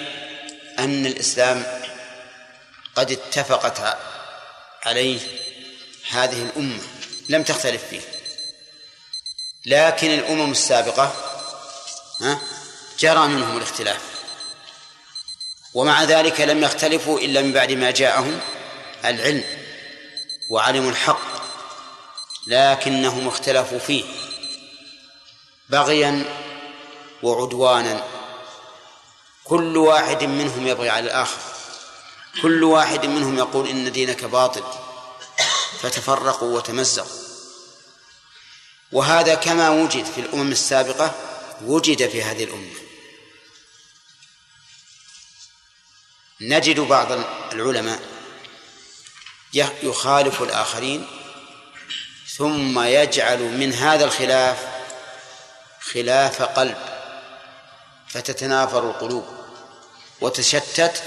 أن الإسلام قد اتفقت عليه هذه الأمة لم تختلف فيه. لكن الأمم السابقة جرى منهم الاختلاف. ومع ذلك لم يختلفوا إلا من بعد ما جاءهم العلم وعلموا الحق لكنهم اختلفوا فيه بغيا وعدوانا. كل واحد منهم يبغي على الآخر. كل واحد منهم يقول إن دينك باطل. فتفرقوا وتمزقوا. وهذا كما وجد في الأمم السابقة وجد في هذه الأمة. نجد بعض العلماء يخالف الآخرين ثم يجعل من هذا الخلاف خلاف قلب. فتتنافر القلوب وتشتت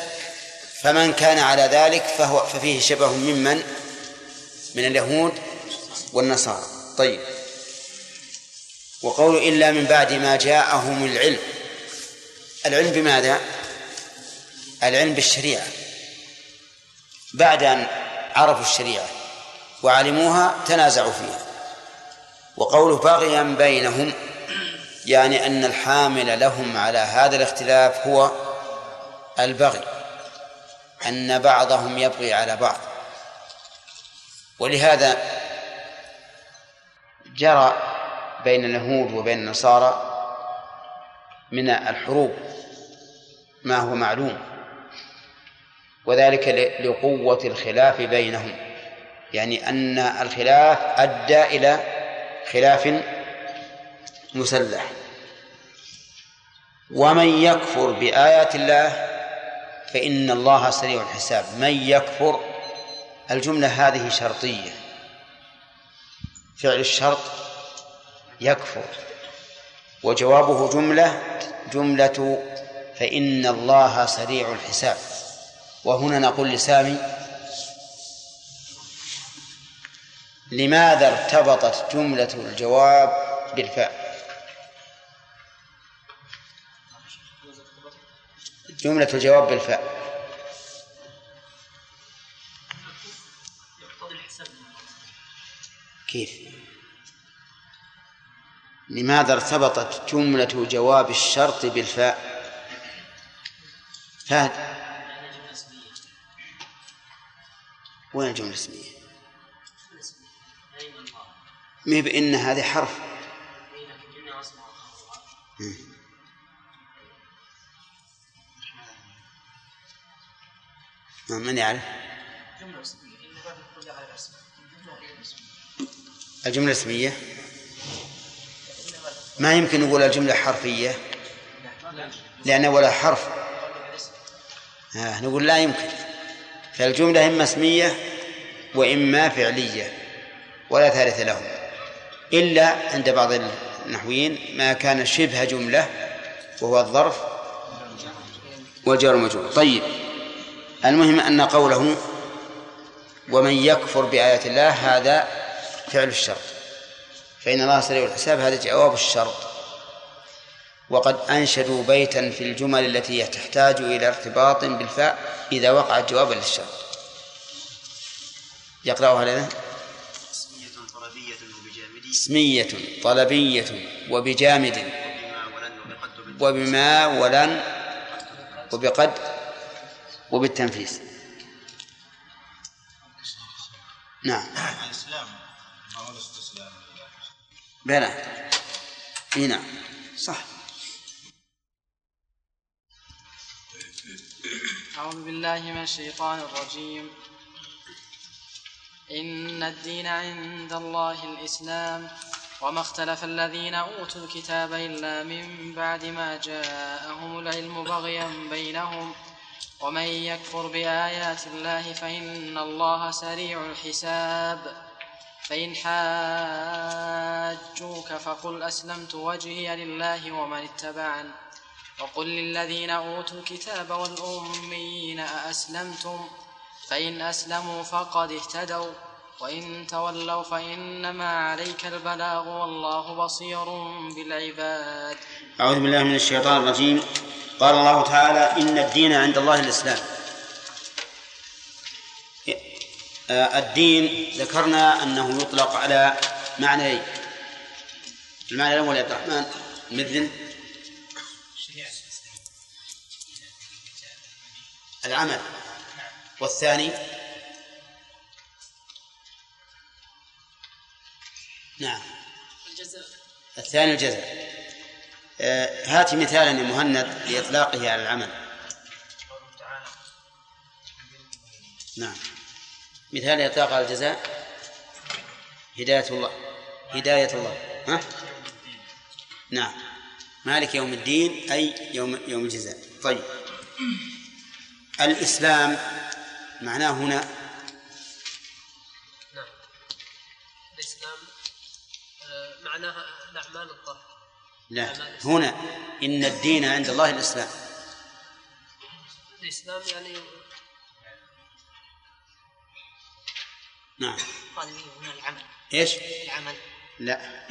فمن كان على ذلك فهو ففيه شبه ممن؟ من اليهود والنصارى. طيب. وقول إلا من بعد ما جاءهم العلم. العلم بماذا؟ العلم بالشريعة. بعد أن عرفوا الشريعة وعلموها تنازعوا فيها. وقوله بغيا بينهم يعني أن الحامل لهم على هذا الاختلاف هو البغي أن بعضهم يبغي على بعض. ولهذا جرى بين اليهود وبين النصارى من الحروب ما هو معلوم. وذلك لقوة الخلاف بينهم. يعني أن الخلاف أدى إلى خلاف مسلح. ومن يكفر بآيات الله فإن الله سريع الحساب. من يكفر الجملة هذه شرطية. فعل الشرط يكفر. وجوابه جملة جملة فإن الله سريع الحساب. وهنا نقول لسامي لماذا ارتبطت جملة الجواب بالفاء جملة الجواب بالفاء. كيف؟ لماذا ارتبطت جملة جواب الشرط بالفاء؟ فهد. وين الجملة الاسمية؟ ما بإن هذه حرف. من يعرف؟ الجملة الاسمية ما يمكن نقول الجملة حرفية؟ لأن ولا حرف. آه نقول لا يمكن. فالجملة إما اسمية وإما فعلية ولا ثالث لهم. إلا عند بعض النحويين ما كان شبه جملة وهو الظرف والجار المجرور. طيب. المهم أن قوله ومن يكفر بآيات الله هذا فعل الشرط فإن الله سريع الحساب هذا جواب الشرط وقد أنشدوا بيتا في الجمل التي تحتاج إلى ارتباط بالفاء إذا وقعت جوابا للشرط يقرأها لنا؟ اسمية طلبية وبجامد. اسمية طلبية وبجامد وبما ولن وبقد وبالتنفيذ. نعم. الإسلام الاستسلام بلى. إي نعم. صح. أعوذ بالله من الشيطان الرجيم. إن الدين عند الله الإسلام. وما اختلف الذين أوتوا الكتاب إلا من بعد ما جاءهم العلم بغيا بينهم. ومن يكفر بآيات الله فإن الله سريع الحساب. فإن حاجوك فقل أسلمت وجهي لله ومن اتبعن وقل للذين أوتوا الكتاب والأميين أأسلمتم؟ فإن أسلموا فقد اهتدوا. وإن تولوا فإنما عليك البلاغ والله بصير بالعباد. أعوذ بالله من الشيطان الرجيم. قال الله تعالى إن الدين عند الله الإسلام. الدين ذكرنا أنه يطلق على معنيين المعنى الأول يا عبد الرحمن مثل العمل والثاني نعم الجزاء الثاني الجزاء. هات مثالا يا مهند لإطلاقه على العمل. نعم. مثال إطلاق على الجزاء. هداية الله. هداية الله. ها؟ نعم. مالك يوم الدين أي يوم يوم الجزاء. طيب. الإسلام معناه هنا. نعم. الإسلام آه، معناها الأعمال الظاهرة لا. هنا إن الدين عند الله الإسلام. الإسلام يعني نعم. قال هنا العمل. إيش؟ العمل. لا.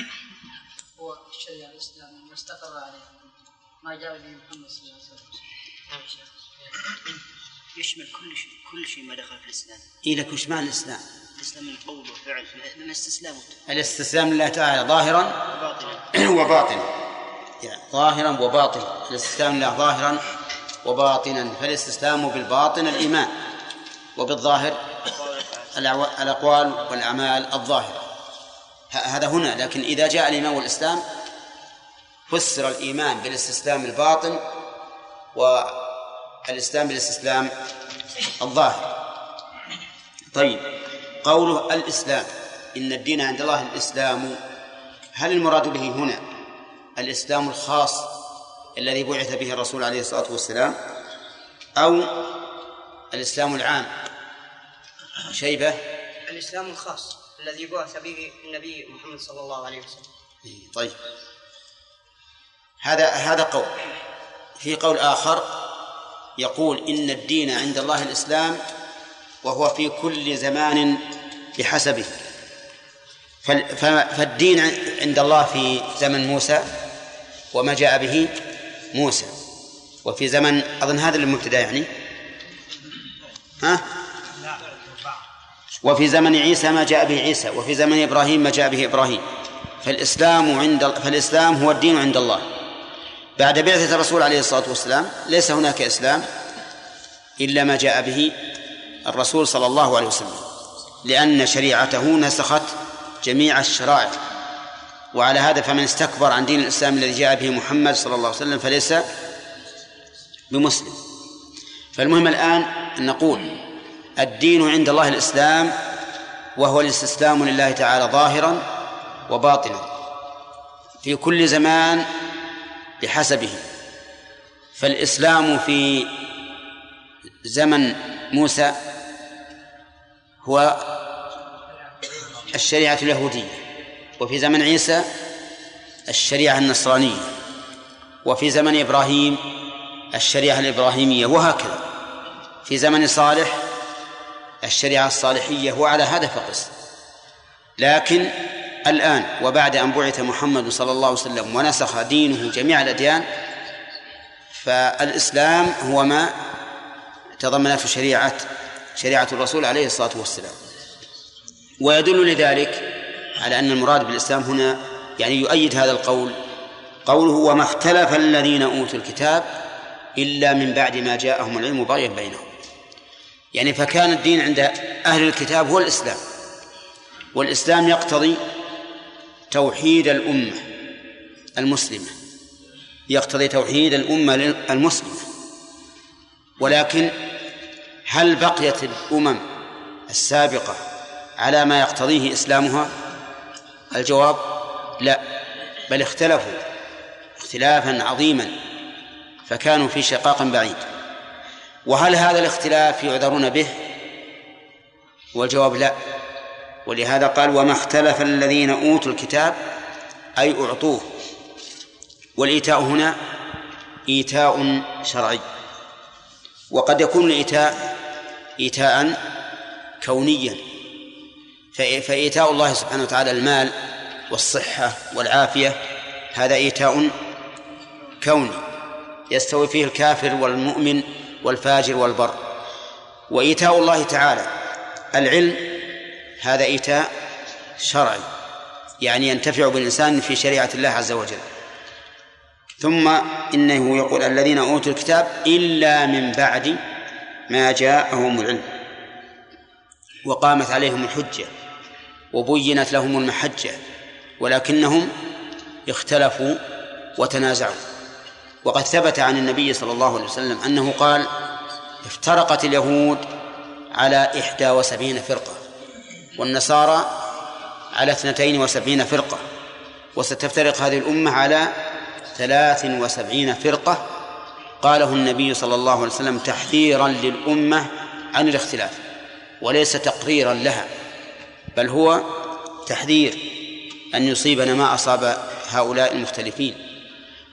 هو الشريعة الإسلام ما استقر عليه. ما جاء به محمد صلى الله عليه وسلم. نعم شيخ. يشمل كل شيء كل شيء ما دخل في الإسلام. إيه لك وش معنى الإسلام؟ الإسلام من قول وفعل من استسلامه الاستسلام لله تعالى ظاهرا؟ باطلا وباطنا. (clears throat) يعني ظاهرا وباطنا. الاستسلام لله ظاهرا وباطنا. فالاستسلام بالباطن الإيمان وبالظاهر الأعوا- الأقوال والأعمال الظاهرة. ه- هذا هنا. لكن إذا جاء الإيمان والإسلام فسر الإيمان بالاستسلام الباطن والإسلام بالاستسلام الظاهر. طيب قوله الإسلام إن الدين عند الله الإسلام هل المراد به هنا الإسلام الخاص الذي بعث به الرسول عليه الصلاة والسلام أو الإسلام العام؟ شيبة. الإسلام الخاص الذي بعث به النبي محمد صلى الله عليه وسلم. طيب. هذا هذا قول. في قول آخر يقول إن الدين عند الله الإسلام وهو في كل زمان بحسبه. فالدين عند الله في زمن موسى وما جاء به موسى. وفي زمن أظن هذا المبتدأ يعني. ها؟ وفي زمن عيسى ما جاء به عيسى وفي زمن إبراهيم ما جاء به إبراهيم. فالإسلام عند فالإسلام هو الدين عند الله. بعد بعثة الرسول عليه الصلاة والسلام ليس هناك إسلام إلا ما جاء به الرسول صلى الله عليه وسلم لأن شريعته نسخت جميع الشرائع. وعلى هذا فمن استكبر عن دين الإسلام الذي جاء به محمد صلى الله عليه وسلم فليس بمسلم. فالمهم الآن أن نقول الدين عند الله الإسلام وهو الاستسلام لله تعالى ظاهرا وباطنا. في كل زمان بحسبه. فالإسلام في زمن موسى هو الشريعة اليهودية وفي زمن عيسى الشريعة النصرانية وفي زمن إبراهيم الشريعة الإبراهيمية وهكذا. في زمن صالح الشريعة الصالحية وعلى هذا فقس لكن الآن وبعد أن بعث محمد صلى الله عليه وسلم ونسخ دينه جميع الأديان فالإسلام هو ما تضمنته شريعة شريعة الرسول عليه الصلاة والسلام. ويدل لذلك على أن المراد بالإسلام هنا يعني يؤيد هذا القول. قوله وما اختلف الذين أوتوا الكتاب إلا من بعد ما جاءهم العلم بغيا بينهم. يعني فكان الدين عند أهل الكتاب هو الإسلام. والإسلام يقتضي توحيد الأمة المسلمة. يقتضي توحيد الأمة المسلمة. ولكن هل بقيت الأمم السابقة على ما يقتضيه إسلامها؟ الجواب لا بل اختلفوا اختلافا عظيما فكانوا في شقاق بعيد. وهل هذا الاختلاف يعذرون به؟ والجواب لا. ولهذا قال وما اختلف الذين أوتوا الكتاب أي أعطوه. والإيتاء هنا إيتاء شرعي. وقد يكون الإيتاء إيتاء كونيا. فإيتاء الله سبحانه وتعالى المال والصحة والعافية هذا إيتاء كوني. يستوي فيه الكافر والمؤمن والفاجر والبر. وإيتاء الله تعالى العلم هذا إيتاء شرعي يعني ينتفع بالإنسان في شريعة الله عز وجل. ثم إنه يقول الذين أوتوا الكتاب إلا من بعد ما جاءهم العلم وقامت عليهم الحجة وبينت لهم المحجة ولكنهم اختلفوا وتنازعوا. وقد ثبت عن النبي صلى الله عليه وسلم أنه قال افترقت اليهود على إحدى وسبعين فرقة. والنصارى على اثنتين وسبعين فرقة وستفترق هذه الأمة على ثلاث وسبعين فرقة قاله النبي صلى الله عليه وسلم تحذيرا للأمة عن الاختلاف وليس تقريرا لها بل هو تحذير أن يصيبنا ما أصاب هؤلاء المختلفين.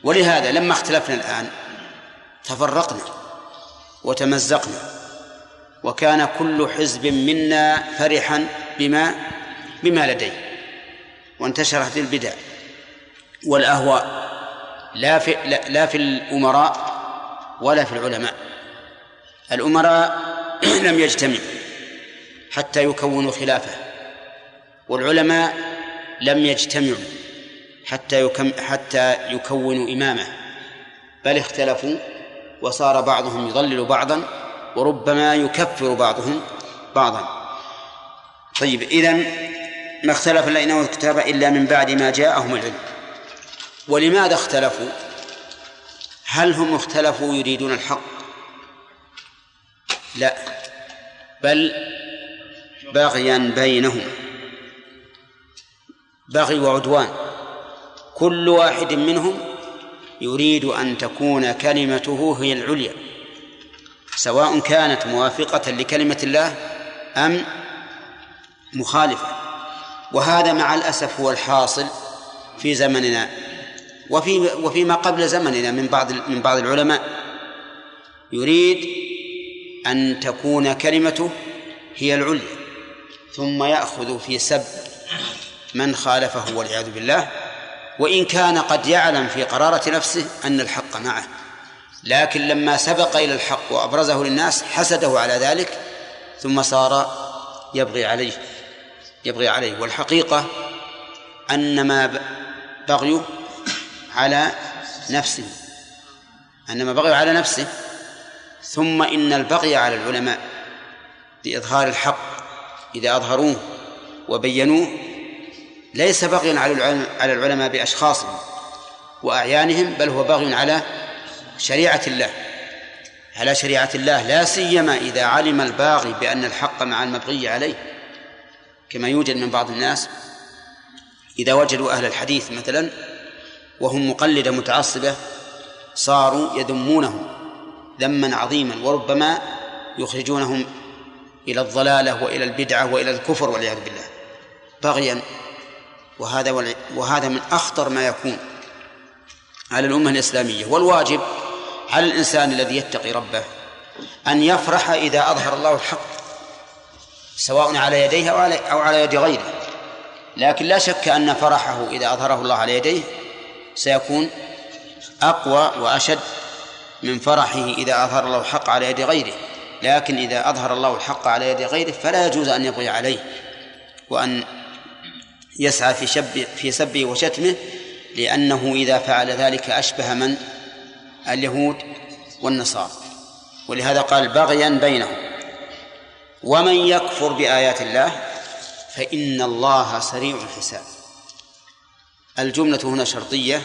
ولهذا لما اختلفنا الآن تفرقنا وتمزقنا. وكان كل حزب منا فرحا بما بما لديه وانتشرت البدع والأهواء لا في لا في الأمراء ولا في العلماء. الأمراء (clears throat) لم يجتمعوا حتى يكونوا خلافة والعلماء لم يجتمعوا حتى يكم حتى يكونوا إمامة بل اختلفوا وصار بعضهم يضلل بعضا وربما يكفر بعضهم بعضا. طيب إذن ما اختلف الذين أوتوا الكتاب إلا من بعد ما جاءهم العلم. ولماذا اختلفوا؟ هل هم اختلفوا يريدون الحق؟ لا بل بغيا بينهم. بغي وعدوان. كل واحد منهم يريد أن تكون كلمته هي العليا. سواء كانت موافقة لكلمة الله أم مخالفة. وهذا مع الأسف هو الحاصل في زمننا وفي وفيما قبل زمننا من بعض من بعض العلماء. يريد أن تكون كلمته هي العليا ثم يأخذ في سب من خالفه والعياذ بالله. وإن كان قد يعلم في قرارة نفسه أن الحق معه. لكن لما سبق إلى الحق وأبرزه للناس حسده على ذلك ثم صار يبغي عليه يبغي عليه. والحقيقة أن ما بغيه على نفسه أن ما بغيه على نفسه. ثم إن البغي على العلماء بإظهار الحق إذا أظهروه وبينوه ليس بغيا على العلماء بأشخاصهم وأعيانهم بل هو بغي على شريعة الله. على شريعة الله لا سيما إذا علم الباغي بأن الحق مع المبغي عليه. كما يوجد من بعض الناس إذا وجدوا أهل الحديث مثلا وهم مقلدة متعصبة صاروا يذمونهم ذما عظيما وربما يخرجونهم إلى الضلالة وإلى البدعة وإلى الكفر والعياذ بالله. بغيا. وهذا وهذا من أخطر ما يكون على الأمة الإسلامية. والواجب على الإنسان الذي يتقي ربه أن يفرح إذا أظهر الله الحق سواء على يديه أو على, أو على يد غيره. لكن لا شك أن فرحه إذا أظهره الله على يديه سيكون أقوى وأشد من فرحه إذا أظهر الله الحق على يد غيره. لكن إذا أظهر الله الحق على يد غيره فلا يجوز أن يبغي عليه وأن يسعى في شب في سبه وشتمه لأنه إذا فعل ذلك أشبه من اليهود والنصارى. ولهذا قال بغيا بينهم. ومن يكفر بآيات الله فإن الله سريع الحساب. الجملة هنا شرطية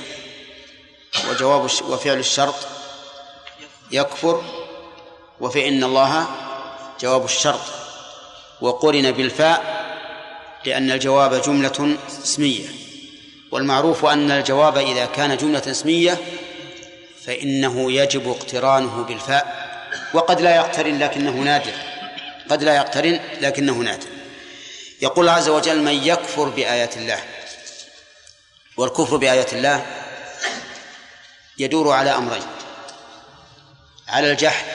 وجواب وفعل الشرط يكفر وفإن الله جواب الشرط. وقرن بالفاء لأن الجواب جملة اسمية. والمعروف أن الجواب إذا كان جملة اسمية فإنه يجب اقترانه بالفاء وقد لا يقترن لكنه نادر قد لا يقترن لكنه نادر. يقول عز وجل من يكفر بآيات الله والكفر بآيات الله يدور على أمرين على الجحد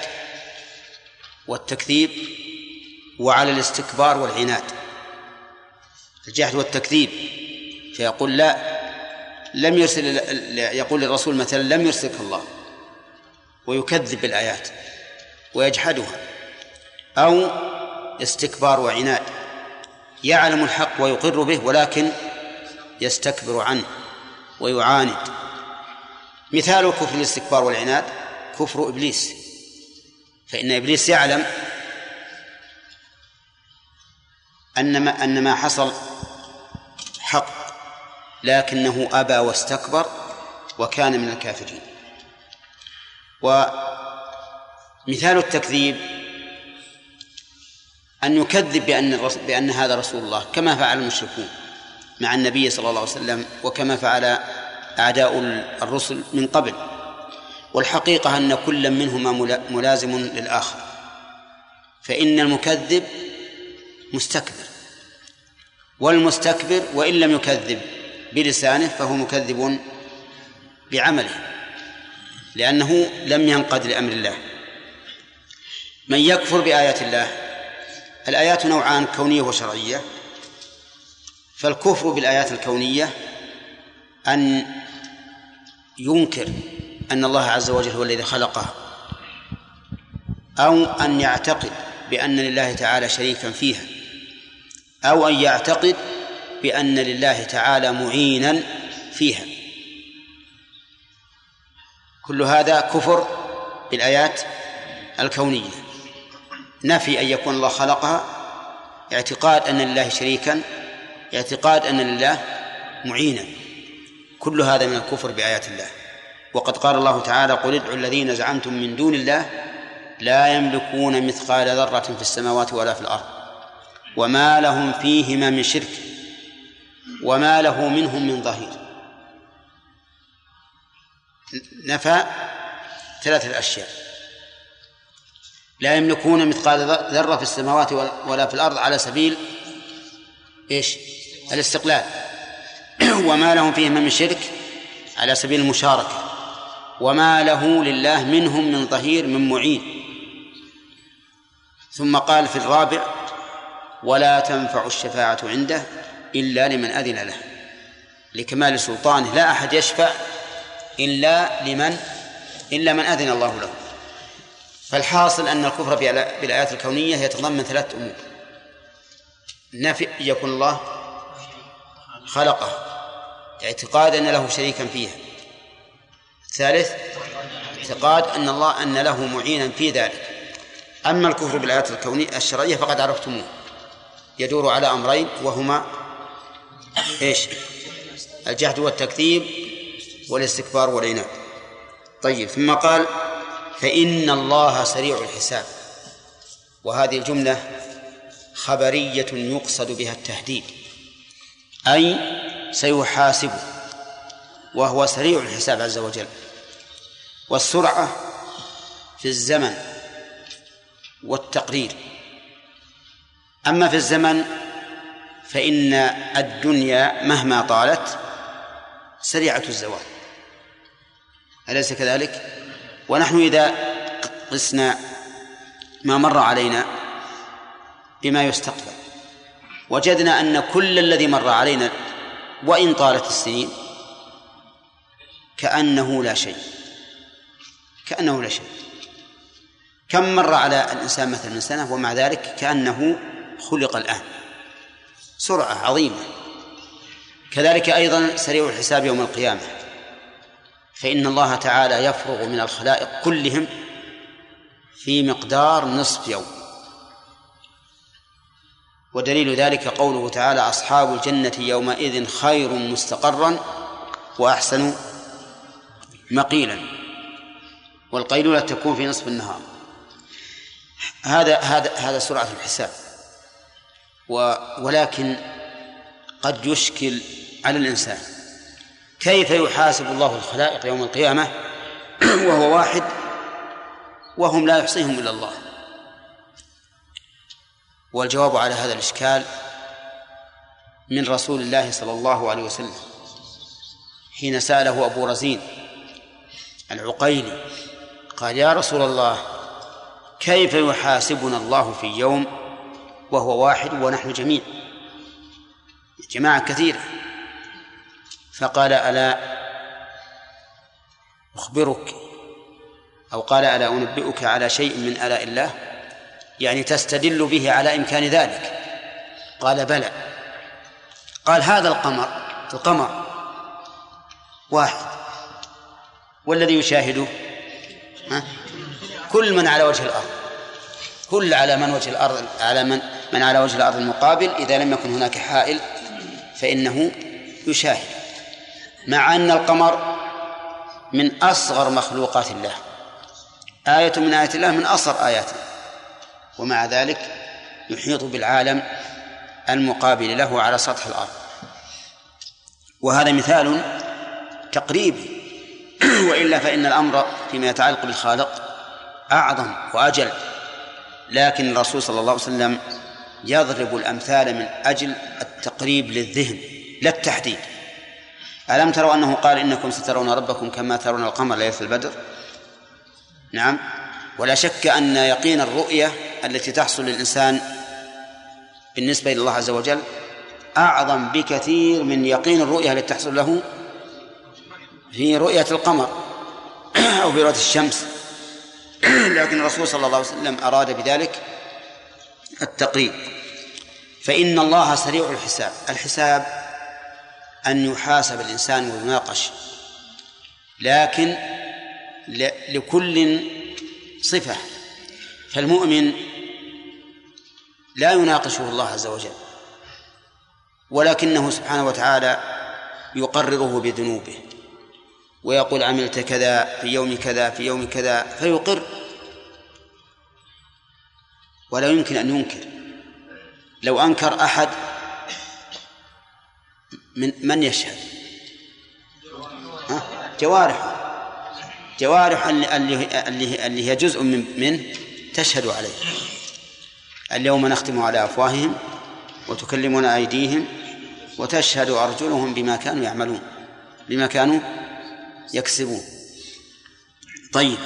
والتكذيب وعلى الاستكبار والعناد. الجحد والتكذيب فيقول لا لم يرسل يقول للرسول مثلا لم يرسلك الله. ويكذب بالآيات. ويجحدها. أو استكبار وعناد. يعلم الحق ويقر به ولكن يستكبر عنه ويعاند. مثال كفر الاستكبار والعناد كفر إبليس. فإن إبليس يعلم أن ما أن ما حصل حق. لكنه أبى واستكبر وكان من الكافرين. ومثال التكذيب أن يكذب بأن بأن هذا رسول الله كما فعل المشركون مع النبي صلى الله عليه وسلم وكما فعل أعداء الرسل من قبل. والحقيقة أن كل منهما ملازم للآخر. فإن المكذب مستكبر والمستكبر وإن لم يكذب بلسانه فهو مكذب بعمله لأنه لم ينقد لأمر الله. من يكفر بآيات الله الآيات نوعان كونية وشرعية. فالكفر بالآيات الكونية أن ينكر أن الله عز وجل هو الذي خلقه أو أن يعتقد بأن لله تعالى شريكا فيها أو أن يعتقد بأن لله تعالى معينا فيها. كل هذا كفر بالآيات الكونية. نفي أن يكون الله خلقها اعتقاد أن لله شريكا اعتقاد أن لله معينا. كل هذا من الكفر بآيات الله. وقد قال الله تعالى قل ادعوا الذين زعمتم من دون الله لا يملكون مثقال ذرة في السماوات ولا في الأرض وما لهم فيهما من شرك وما له منهم من ظهير. نفى ثلاثة أشياء. لا يملكون مثقال ذرة في السماوات ولا في الأرض على سبيل إيش؟ الاستقلال. (clears throat) وما لهم فيهما من شرك على سبيل المشاركة. وما له لله منهم من ظهير من معين. ثم قال في الرابع ولا تنفع الشفاعة عنده. إلا لمن أذن له. لكمال سلطانه لا أحد يشفع إلا لمن إلا من أذن الله له. فالحاصل أن الكفر بالآيات الكونية يتضمن ثلاث أمور. نفي يكون الله خلقه اعتقاد أن له شريكا فيها. ثالث اعتقاد أن الله أن له معينا في ذلك. أما الكفر بالآيات الكونية الشرعية فقد عرفتموه. يدور على أمرين وهما إيش؟ الجهد والتكذيب والاستكبار والعناد. طيب ثم قال فإن الله سريع الحساب. وهذه الجملة خبرية يقصد بها التهديد أي سيحاسب وهو سريع الحساب عز وجل. والسرعة في الزمن والتقرير. أما في الزمن فإن الدنيا مهما طالت سريعة الزوال. أليس كذلك؟ ونحن إذا قسنا ما مر علينا بما يستقبل. وجدنا أن كل الذي مر علينا وإن طالت السنين كأنه لا شيء. كأنه لا شيء. كم مر على الإنسان مثلا سنة ومع ذلك كأنه خلق الآن. سرعة عظيمة. كذلك أيضا سريع الحساب يوم القيامة. فإن الله تعالى يفرغ من الخلائق كلهم في مقدار نصف يوم. ودليل ذلك قوله تعالى أصحاب الجنة يومئذ خير مستقرا وأحسن مقيلا. والقيلولة تكون في نصف النهار. هذا هذا هذا سرعة الحساب. ولكن قد يشكل على الإنسان. كيف يحاسب الله الخلائق يوم القيامة؟ (clears throat) وهو واحد وهم لا يحصيهم إلا الله. والجواب على هذا الإشكال من رسول الله صلى الله عليه وسلم حين سأله أبو رزين العقيلي قال يا رسول الله كيف يحاسبنا الله في يوم وهو واحد ونحن جميع. جماعة كثيرة. فقال ألا أخبرك أو قال ألا أنبئك على شيء من آلاء الله؟ يعني تستدل به على إمكان ذلك. قال بلى. قال هذا القمر القمر واحد. والذي يشاهده؟ ها؟ كل من على وجه الأرض. كل على من وجه الأرض على من؟ من على وجه الأرض المقابل إذا لم يكن هناك حائل فإنه يشاهد. مع أن القمر من أصغر مخلوقات الله. آية من آيات الله من أصغر آياته ومع ذلك يحيط بالعالم المقابل له على سطح الأرض. وهذا مثال تقريبي (clears throat) وإلا فإن الأمر فيما يتعلق بالخالق أعظم وأجل. لكن الرسول صلى الله عليه وسلم يضرب الأمثال من أجل التقريب للذهن لا التحديد. ألم تروا أنه قال إنكم سترون ربكم كما ترون القمر ليلة البدر؟ نعم. ولا شك أن يقين الرؤية التي تحصل للإنسان بالنسبة إلى الله عز وجل أعظم بكثير من يقين الرؤية التي تحصل له في رؤية القمر أو في رؤية الشمس. (clears throat) لكن الرسول صلى الله عليه وسلم أراد بذلك التقريب. فإن الله سريع الحساب. الحساب أن يحاسب الإنسان ويناقش. لكن لكل صفة. فالمؤمن لا يناقشه الله عز وجل. ولكنه سبحانه وتعالى يقرره بذنوبه. ويقول عملت كذا في يوم كذا في يوم كذا فيقر. ولا يمكن أن ينكر. لو أنكر أحد من من يشهد؟ جوارح. جوارح اللي, اللي, اللي هي جزء من منه تشهد عليه. اليوم نختم على أفواههم وتكلمنا أيديهم وتشهد أرجلهم بما كانوا يعملون بما كانوا يكسبون. طيب.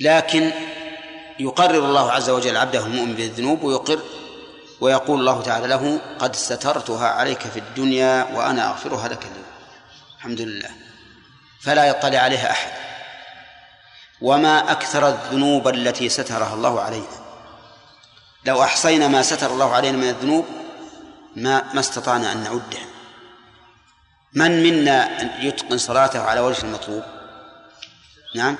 لكن يقرر الله عز وجل عبده المؤمن بالذنوب ويقر ويقول الله تعالى له قد سترتها عليك في الدنيا وأنا أغفرها لك اليوم. الحمد لله. فلا يطلع عليها أحد. وما أكثر الذنوب التي سترها الله علينا. لو أحصينا ما ستر الله علينا من الذنوب ما ما استطعنا أن نعدها. من منا يتقن صلاته على وجه المطلوب؟ نعم.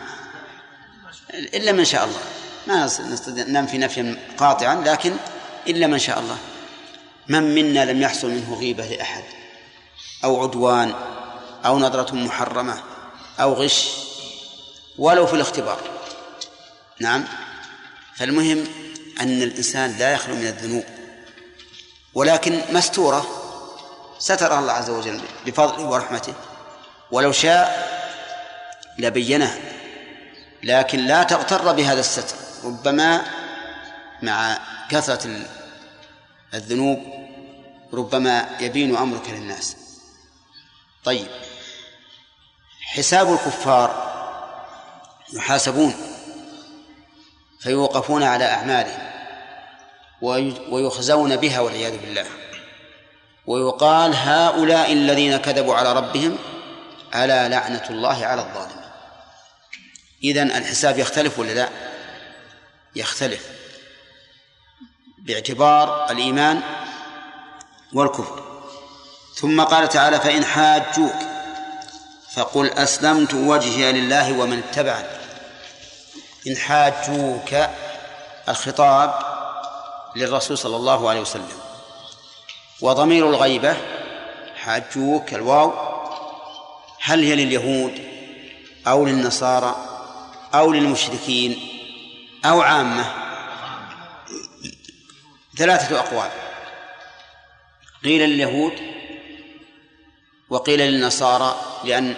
إلا من شاء الله. ما نستطيع ننفي نفيا قاطعا لكن إلا من شاء الله. من منا لم يحصل منه غيبة لأحد أو عدوان أو نظرة محرمة أو غش ولو في الاختبار. نعم. فالمهم أن الإنسان لا يخلو من الذنوب ولكن مستورة ستر الله عز وجل بفضله ورحمته. ولو شاء لبينه لكن لا تغتر بهذا الستر. ربما مع كثرة الذنوب ربما يبين أمرك للناس. طيب حساب الكفار يحاسبون فيوقفون على أعمالهم ويخزون بها والعياذ بالله. ويقال هؤلاء الذين كذبوا على ربهم ألا لعنة الله على الظالمين. إذن الحساب يختلف ولا لا؟ يختلف باعتبار الإيمان والكفر. ثم قال تعالى فإن حاجوك فقل أسلمت وجهي لله ومن اتبعني. إن حاجوك الخطاب للرسول صلى الله عليه وسلم. وضمير الغيبة حاجوك الواو هل هي لليهود أو للنصارى أو للمشركين؟ أو عامة. ثلاثة أقوال. قيل لليهود وقيل للنصارى لأن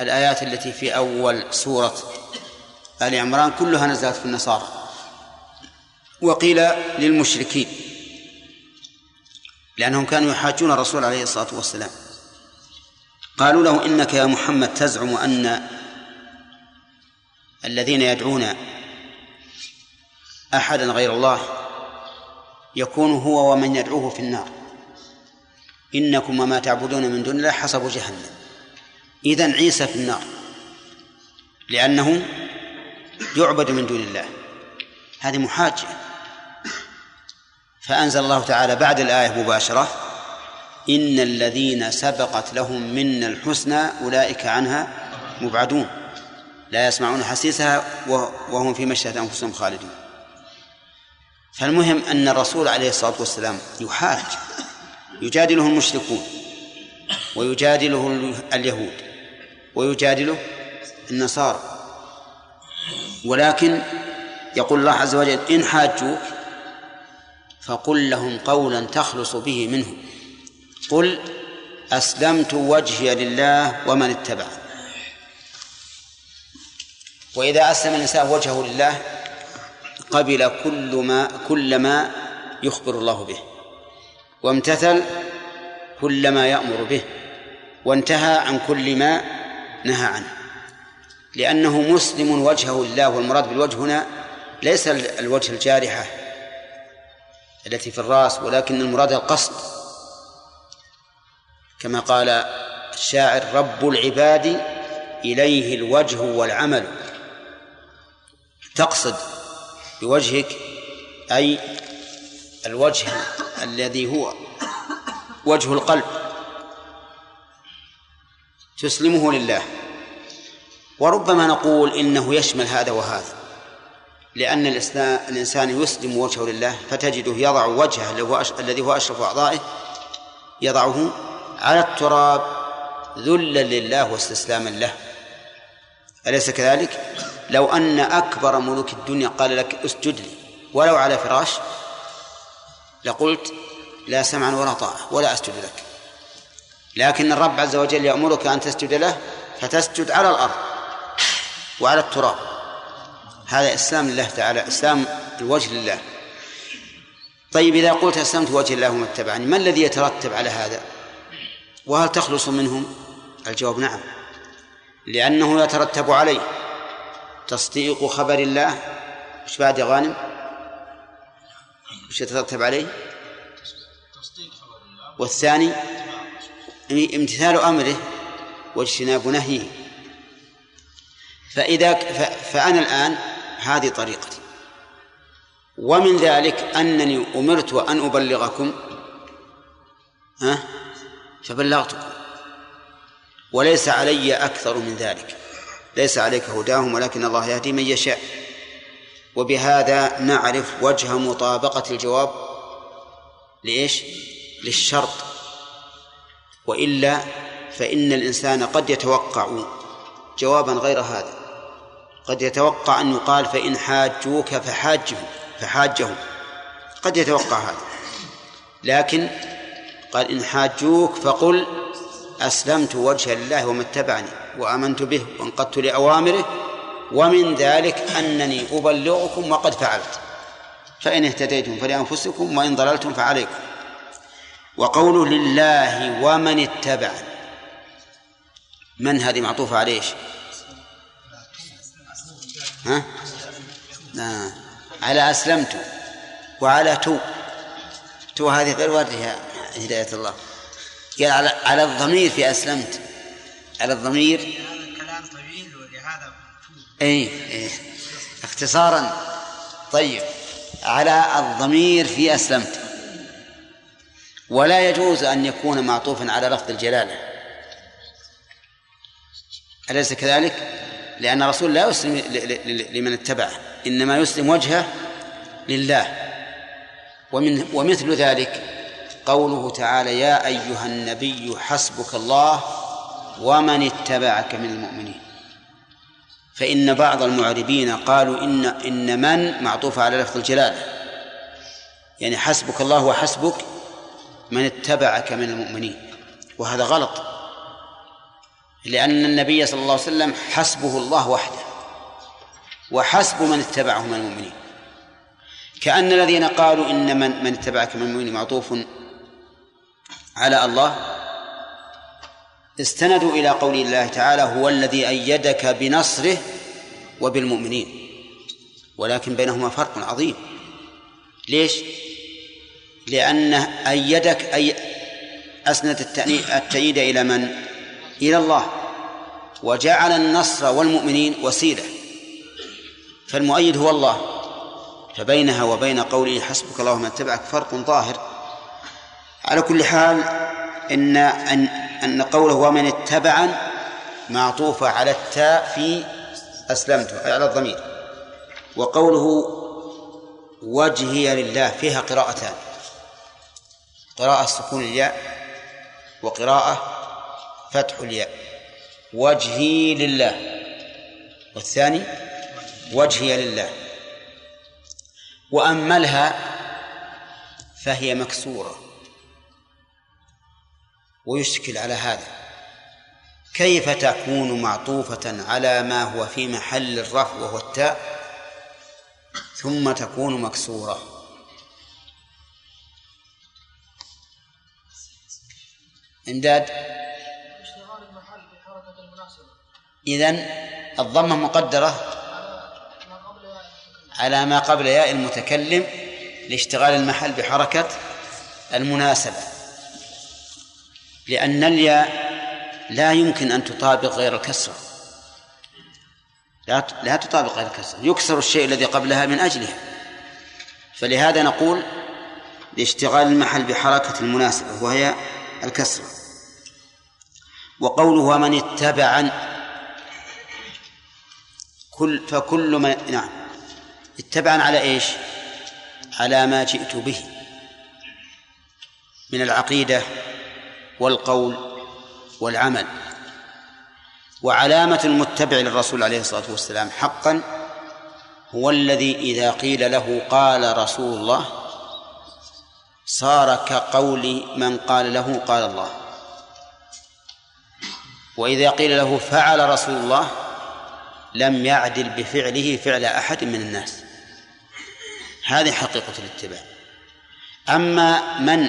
الآيات التي في أول سورة آل عمران كلها نزلت في النصارى. وقيل للمشركين لأنهم كانوا يحاجون الرسول عليه الصلاة والسلام. قالوا له إنك يا محمد تزعم أن الذين يدعون أحدا غير الله يكون هو ومن يدعوه في النار. إنكم وما تعبدون من دون الله حسب جهنم. إذن عيسى في النار. لأنه يعبد من دون الله. هذه محاجة. فأنزل الله تعالى بعد الآية مباشرة إن الذين سبقت لهم منا الحسنى أولئك عنها مبعدون. لا يسمعون حسيسها وهم في مشهد أنفسهم خالدون. فالمهم أن الرسول عليه الصلاة والسلام يحاج يجادله المشركون ويجادله اليهود ويجادله النصارى. ولكن يقول الله عز وجل إن حاجوك فقل لهم قولا تخلص به منهم. قل أسلمت وجهي لله ومن اتبع وإذا أسلم الإنسان وجهه لله قبل كل ما كل ما يخبر الله به. وامتثل كل ما يأمر به. وانتهى عن كل ما نهى عنه. لأنه مسلم وجهه لله والمراد بالوجه هنا ليس الوجه الجارحة التي في الرأس ولكن المراد القصد. كما قال الشاعر رب العباد إليه الوجه والعمل. تقصد بوجهك أي الوجه الذي هو وجه القلب. تسلمه لله. وربما نقول إنه يشمل هذا وهذا لأن الإنسان يسلم وجهه لله فتجده يضع وجهه الذي هو أشرف أعضائه يضعه على التراب ذلا لله واستسلاما له. أليس كذلك؟ لو أن أكبر ملوك الدنيا قال لك اسجد لي ولو على فراش لقلت لا سمعا ولا طاعة ولا أسجد لك. لكن الرب عز وجل يأمرك أن تسجد له فتسجد على الأرض وعلى التراب. هذا إسلام لله تعالى إسلام الوجه لله. طيب إذا قلت أسلمت وجه الله وما اتبعني ما الذي يترتب على هذا؟ وهل تخلص منهم الجواب نعم لأنه يترتب عليه. تصديق خبر الله. وش بعد يا غانم؟ وش يترتب عليه؟ والثاني؟ امتثال أمره واجتناب نهيه. فإذا فأنا الآن هذه طريقتي. ومن ذلك أنني أمرت أن أبلغكم. ها؟ فبلغتكم. وليس علي أكثر من ذلك. ليس عليك هداهم ولكن الله يهدي من يشاء. وبهذا نعرف وجه مطابقة الجواب لإيش؟ للشرط. وإلا فإن الإنسان قد يتوقع جوابا غير هذا. قد يتوقع أن يقال فإن حاجوك فحاجهم فحاجهم. قد يتوقع هذا. لكن قال إن حاجوك فقل أسلمت وجه لله وما اتبعني. وآمنت به وانقدت لأوامره ومن ذلك أنني أبلغكم وقد فعلت فإن اهتديتم فلأنفسكم وإن ضللتم فعليكم وقوله لله ومن اتبع من هذه معطوفة على إيش؟ ها؟ آه. على أسلمت وعلى تو تو هذه غير واردة هداية الله قال على على الضمير في أسلمت على الضمير. كلام طويل ولهذا أي إيه. اختصارا. طيب على الضمير في أسلمت. ولا يجوز أن يكون معطوفا على لفظ الجلالة. أليس كذلك؟ لأن الرسول لا يسلم لمن اتبعه. إنما يسلم وجهه لله. ومن ومثل ذلك قوله تعالى يا أيها النبي حسبك الله ومن اتبعك من المؤمنين. فإن بعض المعربين قالوا إن إن من معطوفة على لفظ الجلالة. يعني حسبك الله وحسبك من اتبعك من المؤمنين. وهذا غلط. لأن النبي صلى الله عليه وسلم حسبه الله وحده. وحسب من اتبعه من المؤمنين. كأن الذين قالوا إن من من اتبعك من المؤمنين معطوف على الله استندوا إلى قول الله تعالى هو الذي أيدك بنصره وبالمؤمنين. ولكن بينهما فرق عظيم. ليش؟ لأنه أيدك أي أسند التأييد إلى من؟ إلى الله. وجعل النصر والمؤمنين وسيلة. فالمؤيد هو الله. فبينها وبين قوله حسبك الله من اتبعك فرق ظاهر. على كل حال إن أن أن قوله ومن اتبعن معطوفة على التاء في أسلمت على الضمير. وقوله وجهي لله فيها قراءتان. قراءة سكون الياء وقراءة فتح الياء. وجهي لله. والثاني وجهي لله. وأملها فهي مكسورة. ويشكل على هذا. كيف تكون معطوفة على ما هو في محل الرفع وهو التاء ثم تكون مكسورة؟ إمداد. إذن الضمة مقدرة على ما قبل ياء المتكلم لاشتغال المحل بحركة المناسبة. لأن الياء لا يمكن أن تطابق غير الكسرة. لا لا تطابق غير الكسرة. يكسر الشيء الذي قبلها من أجلها فلهذا نقول لاشتغال المحل بحركة المناسبة وهي الكسرة. وقوله ومن اتبع كل فكل من نعم. اتبعا على إيش؟ على ما جئت به. من العقيدة والقول والعمل. وعلامة المتبع للرسول عليه الصلاة والسلام حقا هو الذي إذا قيل له قال رسول الله صار كقول من قال له قال الله. وإذا قيل له فعل رسول الله لم يعدل بفعله فعل أحد من الناس. هذه حقيقة الاتباع. أما من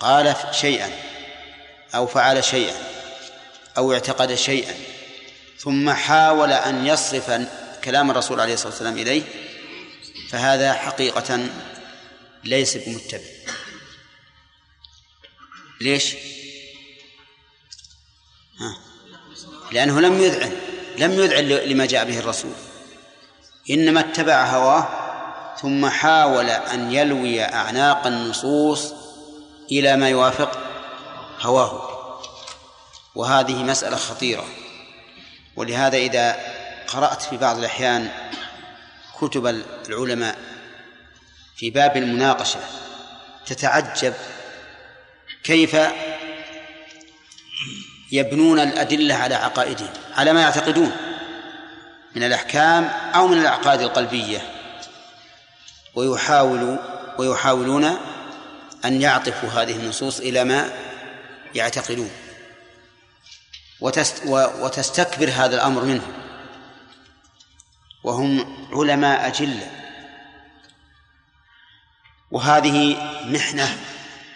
قال شيئا أو فعل شيئا أو اعتقد شيئا ثم حاول أن يصرف كلام الرسول عليه الصلاة والسلام إليه فهذا حقيقة ليس بمتبع ليش؟ ها. لأنه لم يذعن لم يذعن لما جاء به الرسول إنما اتبع هواه ثم حاول أن يلوي أعناق النصوص إلى ما يوافق هواه. وهذه مسألة خطيرة. ولهذا إذا قرأت في بعض الأحيان كتب العلماء في باب المناقشة تتعجب كيف يبنون الأدلة على عقائدهم على ما يعتقدون من الأحكام أو من الأعقاد القلبية. ويحاولوا ويحاولون أن يعطفوا هذه النصوص إلى ما يعتقدون وتست وتستكبر هذا الأمر منهم. وهم علماء أجلة. وهذه محنة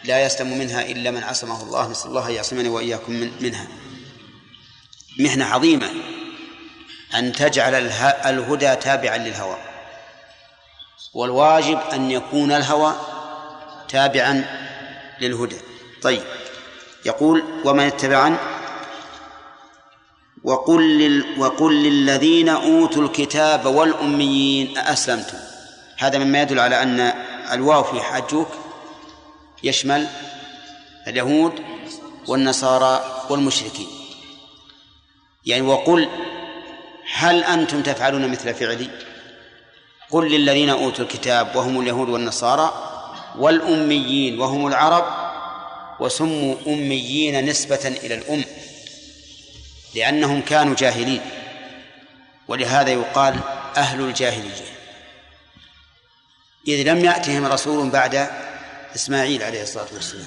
لا يسلم منها إلا من عصمه الله. نسأل الله يعصمني وإياكم من منها. محنة عظيمة أن تجعل الهدى تابعا للهوى. والواجب أن يكون الهوى تابعا للهدى. طيب. يقول ومن اتبعن وقل لل وقل للذين أوتوا الكتاب والأميين أأسلمتم. هذا مما يدل على أن الواو في حجوك يشمل اليهود والنصارى والمشركين. يعني وقل هل أنتم تفعلون مثل فعلي؟ قل للذين أوتوا الكتاب وهم اليهود والنصارى والأميين وهم العرب وسموا أميين نسبة إلى الأم لأنهم كانوا جاهلين ولهذا يقال أهل الجاهلية. إذ لم يأتهم رسول بعد إسماعيل عليه الصلاة والسلام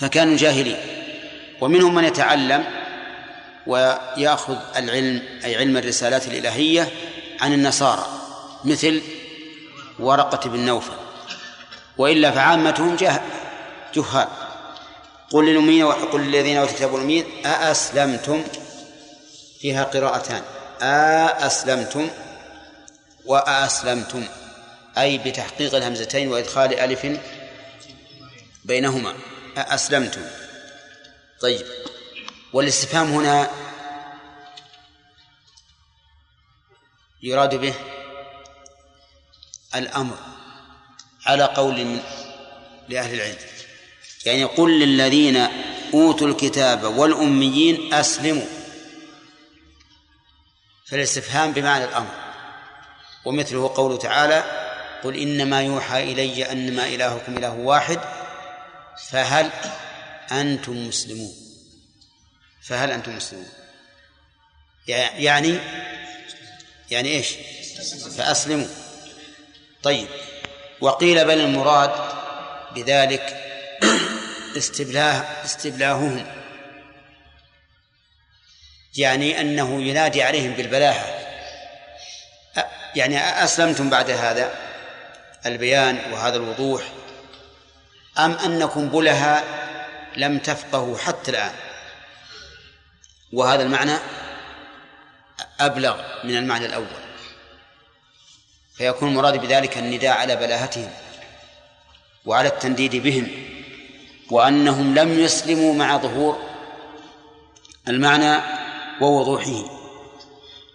فكانوا جاهلين. ومنهم من يتعلم ويأخذ العلم أي علم الرسالات الإلهية عن النصارى مثل ورقة بن نوفل. وإلا فعامتهم جهال. قل للأمين وقل للذين أوتوا الكتاب والأمين أأسلمتم؟ فيها قراءتان. أأسلمتم؟ وأسلمتم أي بتحقيق الهمزتين وإدخال ألف بينهما. أسلمتم طيب. والاستفهام هنا يراد به الأمر. على قول من لأهل العلم. يعني قل للذين أوتوا الكتاب والأميين أسلموا. فالاستفهام بمعنى الأمر. ومثله قوله تعالى قل إنما يوحى إلي أنما إلهكم إله واحد فهل أنتم مسلمون؟ فهل أنتم مسلمون؟ يعني يعني إيش؟ فأسلموا. طيب. وقيل بل المراد بذلك استبلاه استبلاههم. يعني أنه ينادي عليهم بالبلاهة. يعني أسلمتم بعد هذا البيان وهذا الوضوح؟ أم أنكم بلها لم تفقهوا حتى الآن؟ وهذا المعنى أبلغ من المعنى الأول. فيكون المراد بذلك النداء على بلاهتهم وعلى التنديد بهم وأنهم لم يسلموا مع ظهور المعنى ووضوحه.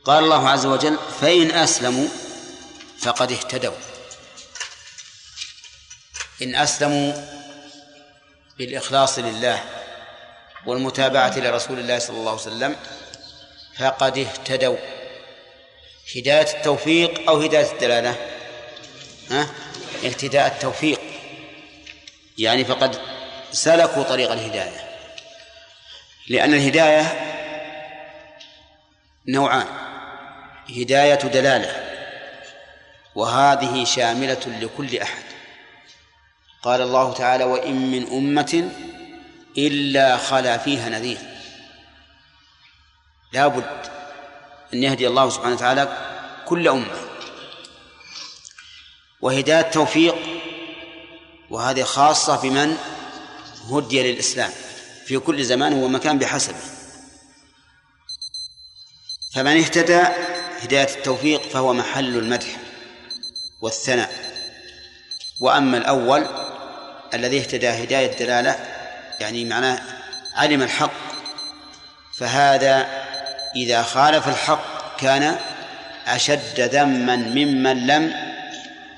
قال الله عز وجل فإن أسلموا فقد اهتدوا. إن أسلموا بالإخلاص لله والمتابعة لرسول الله صلى الله عليه وسلم فقد اهتدوا. هداية التوفيق أو هداية الدلالة؟ ها؟ اهتداء التوفيق. يعني فقد سلكوا طريق الهداية. لأن الهداية نوعان. هداية دلالة. وهذه شاملة لكل أحد. قال الله تعالى وإن من أمة إلا خلا فيها نذير. لا بد أن يهدي الله سبحانه وتعالى كل أمة. وهداية توفيق وهذه خاصة بمن هدي للإسلام. في كل زمان ومكان بحسبه. فمن اهتدى هداية التوفيق فهو محل المدح والثناء. وأما الأول الذي اهتدى هداية الدلالة يعني معناه علم الحق فهذا إذا خالف الحق كان أشد ذما ممن لم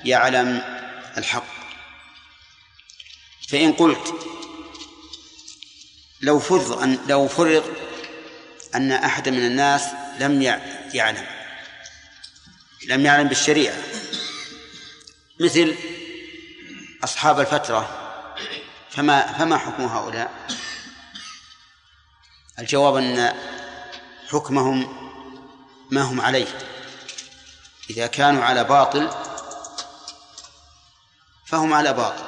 يعلم الحق فإن قلت لو فرض أن لو فرض أن أحد من الناس لم يعلم لم يعلم بالشريعة مثل أصحاب الفترة فما فما حكم هؤلاء؟ الجواب أن حكمهم ما هم عليه. إذا كانوا على باطل فهم على باطل.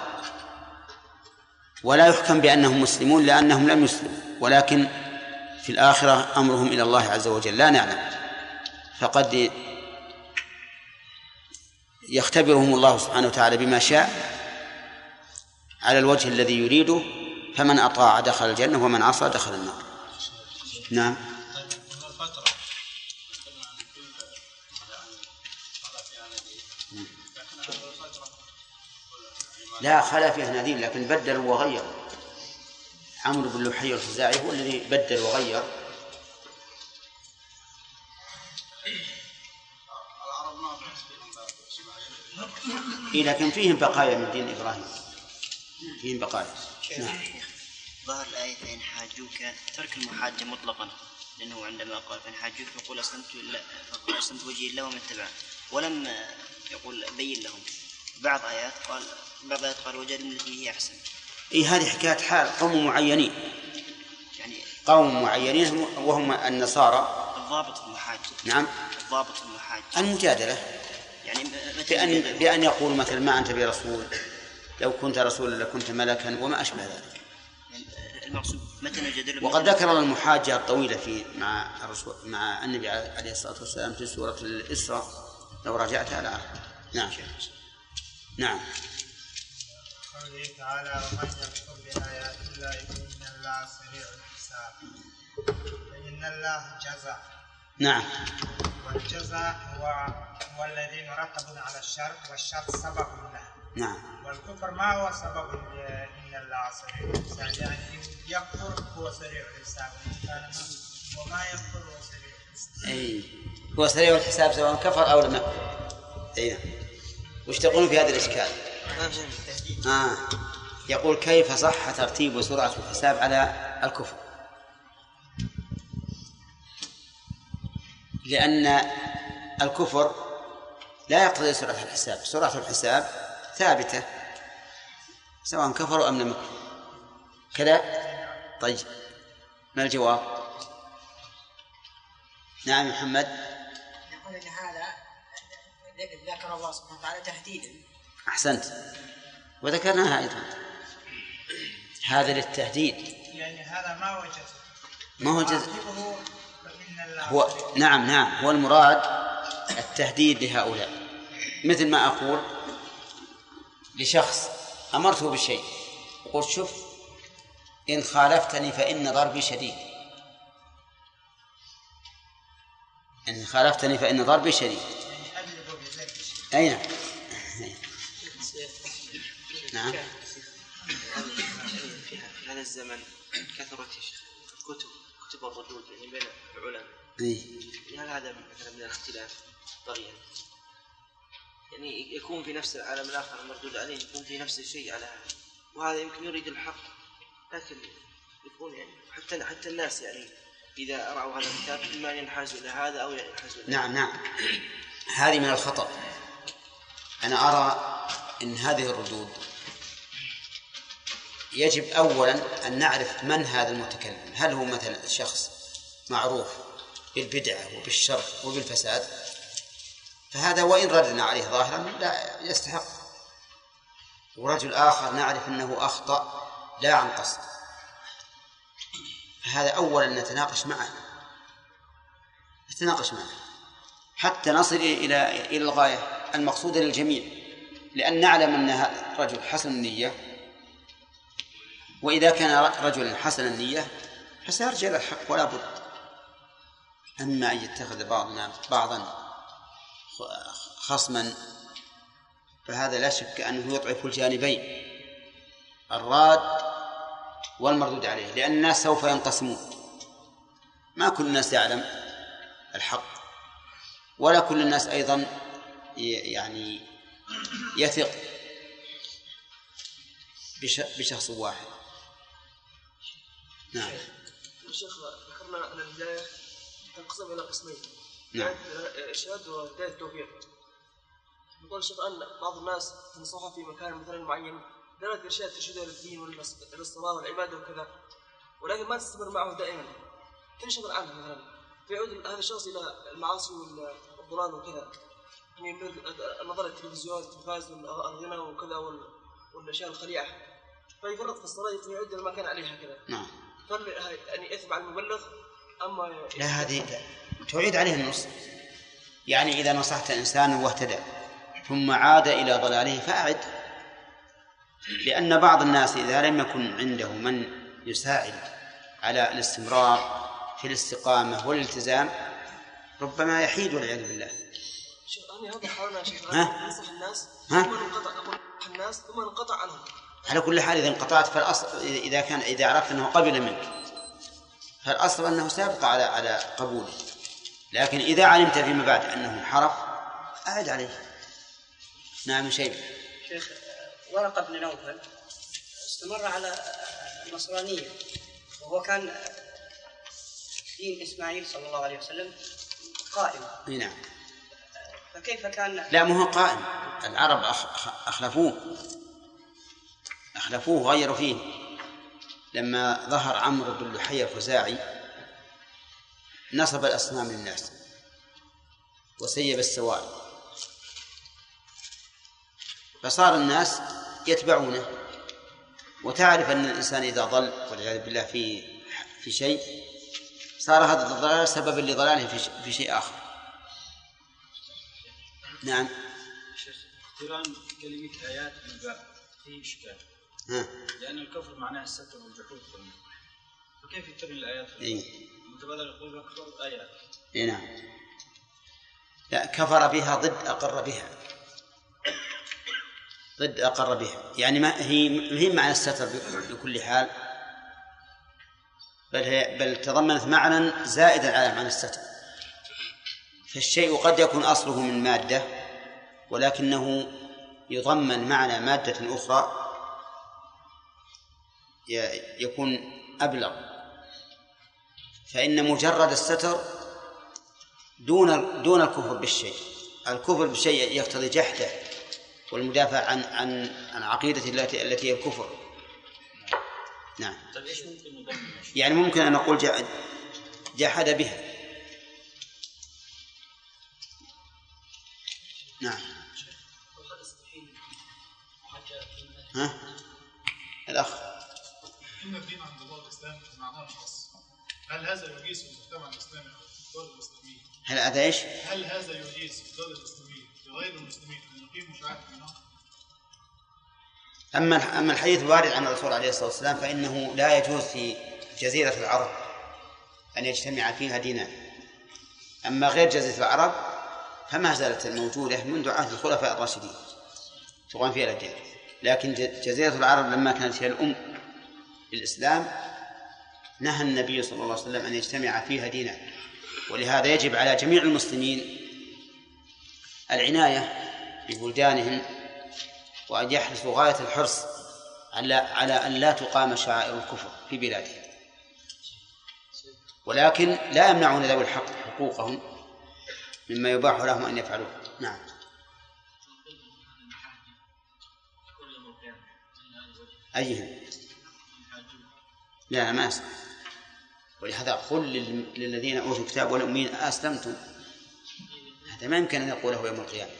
ولا يحكم بأنهم مسلمون لأنهم لم يسلموا. ولكن في الآخرة أمرهم إلى الله عز وجل. لا نعلم. فقد يختبرهم الله سبحانه وتعالى بما شاء على الوجه الذي يريده. فمن أطاع دخل الجنة ومن عصى دخل النار. نعم. لا خلا فيها نذير لكن بدل وغير. عمرو بن لحي الخزاعي هو الذي بدل وغير. إيه لكن فيهم بقايا من دين إبراهيم. فيهم بقايا. نعم. ظهر الآية فإن حاجوك ترك المحاجة مطلقا لأنه عندما قال فإن حاجوك فقول أسلمت إلا فقول أسلمت وجهي الله ومن اتبعني ولم يقول بين لهم. بعض آيات قال بعض الآيات قال وجادل التي هي أحسن. إيه هذه حكاية حال قوم معينين. يعني قوم معينين وهم النصارى. الضابط المحاجة نعم. الضابط المحاجة المجادلة. يعني بأن بأن يقول مثلا ما أنت برسول لو كنت رسولا لكنت ملكا وما أشبه ذلك. المقصود متى وقد ذكر المحاجة الطويلة في مع الرسول مع النبي عليه الصلاة والسلام في سورة الإسراء. لو راجعتها لا نعم. نعم. قوله تعالى ومن يكفر بآيات الله فإن الله سريع الحساب فإن الله جزاء نعم. والجزاء هو هو الذي مرتب على الشر والشر سبب له نعم. والكفر ما هو سبب إن الله سريع الحساب يعني يكفر هو سريع الحساب وما يكفر هو سريع الحساب أي هو سريع الحساب سواء كفر أو لم يكفر. أي نعم وش تقولون في هذا الإشكال؟ آه. يقول كيف صح ترتيب سرعة الحساب على الكفر؟ لأن الكفر لا يقتضي سرعة الحساب سرعة الحساب ثابتة سواء كفروا أم لم يكفروا كذا؟ طيب ما الجواب؟ نعم محمد. ذكر الله سبحانه وتعالى تهديدا. أحسنت. وذكرناها أيضا. هذا للتهديد. يعني هذا ما هو جزء. ما هو جزء؟ هو نعم نعم. هو المراد التهديد لهؤلاء. مثل ما أقول لشخص أمرته بشيء قلت شوف إن خالفتني فإن ضربي شديد. إن خالفتني فإن ضربي شديد. أي نعم. نعم. في هذا الزمن كثرت الكتب كتب الردود يعني بين العلماء. هل هذا مثلا من الاختلاف طغيا يعني يكون في نفس العالم الآخر المردود عليه يكون في نفس الشيء على هذا. وهذا يمكن يريد الحق لكن يكون يعني حتى حتى الناس يعني إذا رأوا هذا الكتاب أن ينحازوا إلى هذا أو ينحازوا إلى نعم نعم. هذه من الخطأ. أنا أرى أن هذه الردود يجب أولا أن نعرف من هذا المتكلم. هل هو مثلا شخص معروف بالبدعة وبالشر وبالفساد؟ فهذا وإن ردنا عليه ظاهرا لا يستحق. ورجل آخر نعرف أنه أخطأ لا عن قصد. فهذا أولا نتناقش معه. نتناقش معه. حتى نصل إلى إلى الغاية. المقصودة للجميع لأن نعلم أن هذا رجل حسن النية وإذا كان رجلا حسن النية فسيرجع إلى الحق ولا بد. أما أن يتخذ بعضنا بعضا خصما فهذا لا شك أنه يضعف الجانبين الراد والمردود عليه لأن الناس سوف ينقسمون. ما كل الناس يعلم الحق ولا كل الناس أيضا يعني يثق بشخص واحد. نعم. الشيخ ذكرنا أن الهداية تنقسم إلى قسمين. نعم. إرشاد وهداية التوفيق. يقول الشيخ أن بعض الناس تنصحه في مكان مثلا معين دلالة إرشاد ترشده للدين للصلاة والعبادة وكذا ولكن ما تستمر معه دائما. تنشغل عنه مثلا. فيعود هذا الشخص إلى المعاصي وال- والضلال وكذا. يعني النظر التلفزيون التلفاز والغنى وكذا وال- والأشياء الخليعة. فيفرط في الصلاة فيعود إلى ما كان عليه هكذا نعم. فهل يعني إثم على المبلغ أما لا هذه تعيد عليه النص. يعني إذا نصحت إنسانا واهتدى ثم عاد إلى ضلاله فأعد. لأن بعض الناس إذا لم يكن عنده من يساعد على الاستمرار في الاستقامة والالتزام ربما يحيد والعياذ بالله. شيخ أنا هذا حاولنا يا شيخ ها؟ ننصح الناس ها؟ ثم أقول الناس ثم ننقطع عنهم. على كل حال إذا انقطعت فالأصل إذا كان إذا عرفت أنه قبل منك فالأصل أنه سيبقى على على قبوله لكن إذا علمت فيما بعد أنه انحرف أعد عليه. نعم شيء شيخ ورقة بن نوفل استمر على النصرانية وهو كان دين إسماعيل صلى الله عليه وسلم قائم. اي نعم. فكيف كان؟ لا ما هو قائم العرب أخ- أخ- أخلفوه. أخلفوه وغيروا فيه. لما ظهر عمرو بن لحي الخزاعي نصب الأصنام للناس وسيب السواري فصار الناس يتبعونه. وتعرف أن الإنسان إذا ضل والعياذ بالله في في شيء صار هذا الضلال سببا لضلاله في شيء آخر. نعم. شيخ اقتران كلمة آيات بالباء فيه إشكال. لأن الكفر معناه الستر والجحود. فكيف يقترن الآيات؟ إيه. المتبادل يقول أكبر آيات. اي نعم. لا كفر بها ضد أقر بها. ضد أقر بها. يعني ما هي ما هي معنى الستر بكل حال. بل هي بل تضمنت معنى زائدا على معنى الستر. فالشيء قد يكون أصله من مادة ولكنه يضمن معنى مادة أخرى يكون أبلغ. فإن مجرد الستر دون دون الكفر بالشيء. الكفر بالشيء يقتضي جحده والمدافع عن عن عن عقيدة التي التي هي الكفر. نعم. طيب إيش ممكن يعني ممكن أن نقول جا- جحد بها. نعم ها الأخ إن الدين عند الله الإسلام معناه خاص هل هذا يجيز في المجتمع الإسلامي أو في الدول الإسلامية؟ هل هذا إيش؟ هل هذا يجيز في الدول الإسلامية لغير المسلمين أن يقيموا شعائر دينهم؟ أما أما الحديث الوارد عن الرسول عليه الصلاة والسلام فإنه لا يجوز في جزيرة العرب أن يجتمع فيها دينان أما غير جزيرة العرب فما زالت موجودة منذ عهد الخلفاء الراشدين. تقام فيها الأديان لكن جزيرة العرب لما كانت هي الأم للإسلام نهى النبي صلى الله عليه وسلم أن يجتمع فيها دينان ولهذا يجب على جميع المسلمين العناية ببلدانهم وأن يحرصوا غاية الحرص على على أن لا تقام شعائر الكفر في بلادهم. ولكن لا يمنعون ذوي الحق حقوقهم. مما يباح لهم أن يفعلوه. نعم. أيهم لا ما أسلم ولهذا قل لل- للذين أوتوا الكتاب والأمين أسلمتم. هذا ما يمكن أن يقوله يوم القيامة.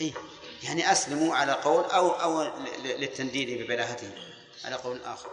أي يعني أسلموا على قول أو أو للتنديد ببلاهتهم. على قول آخر.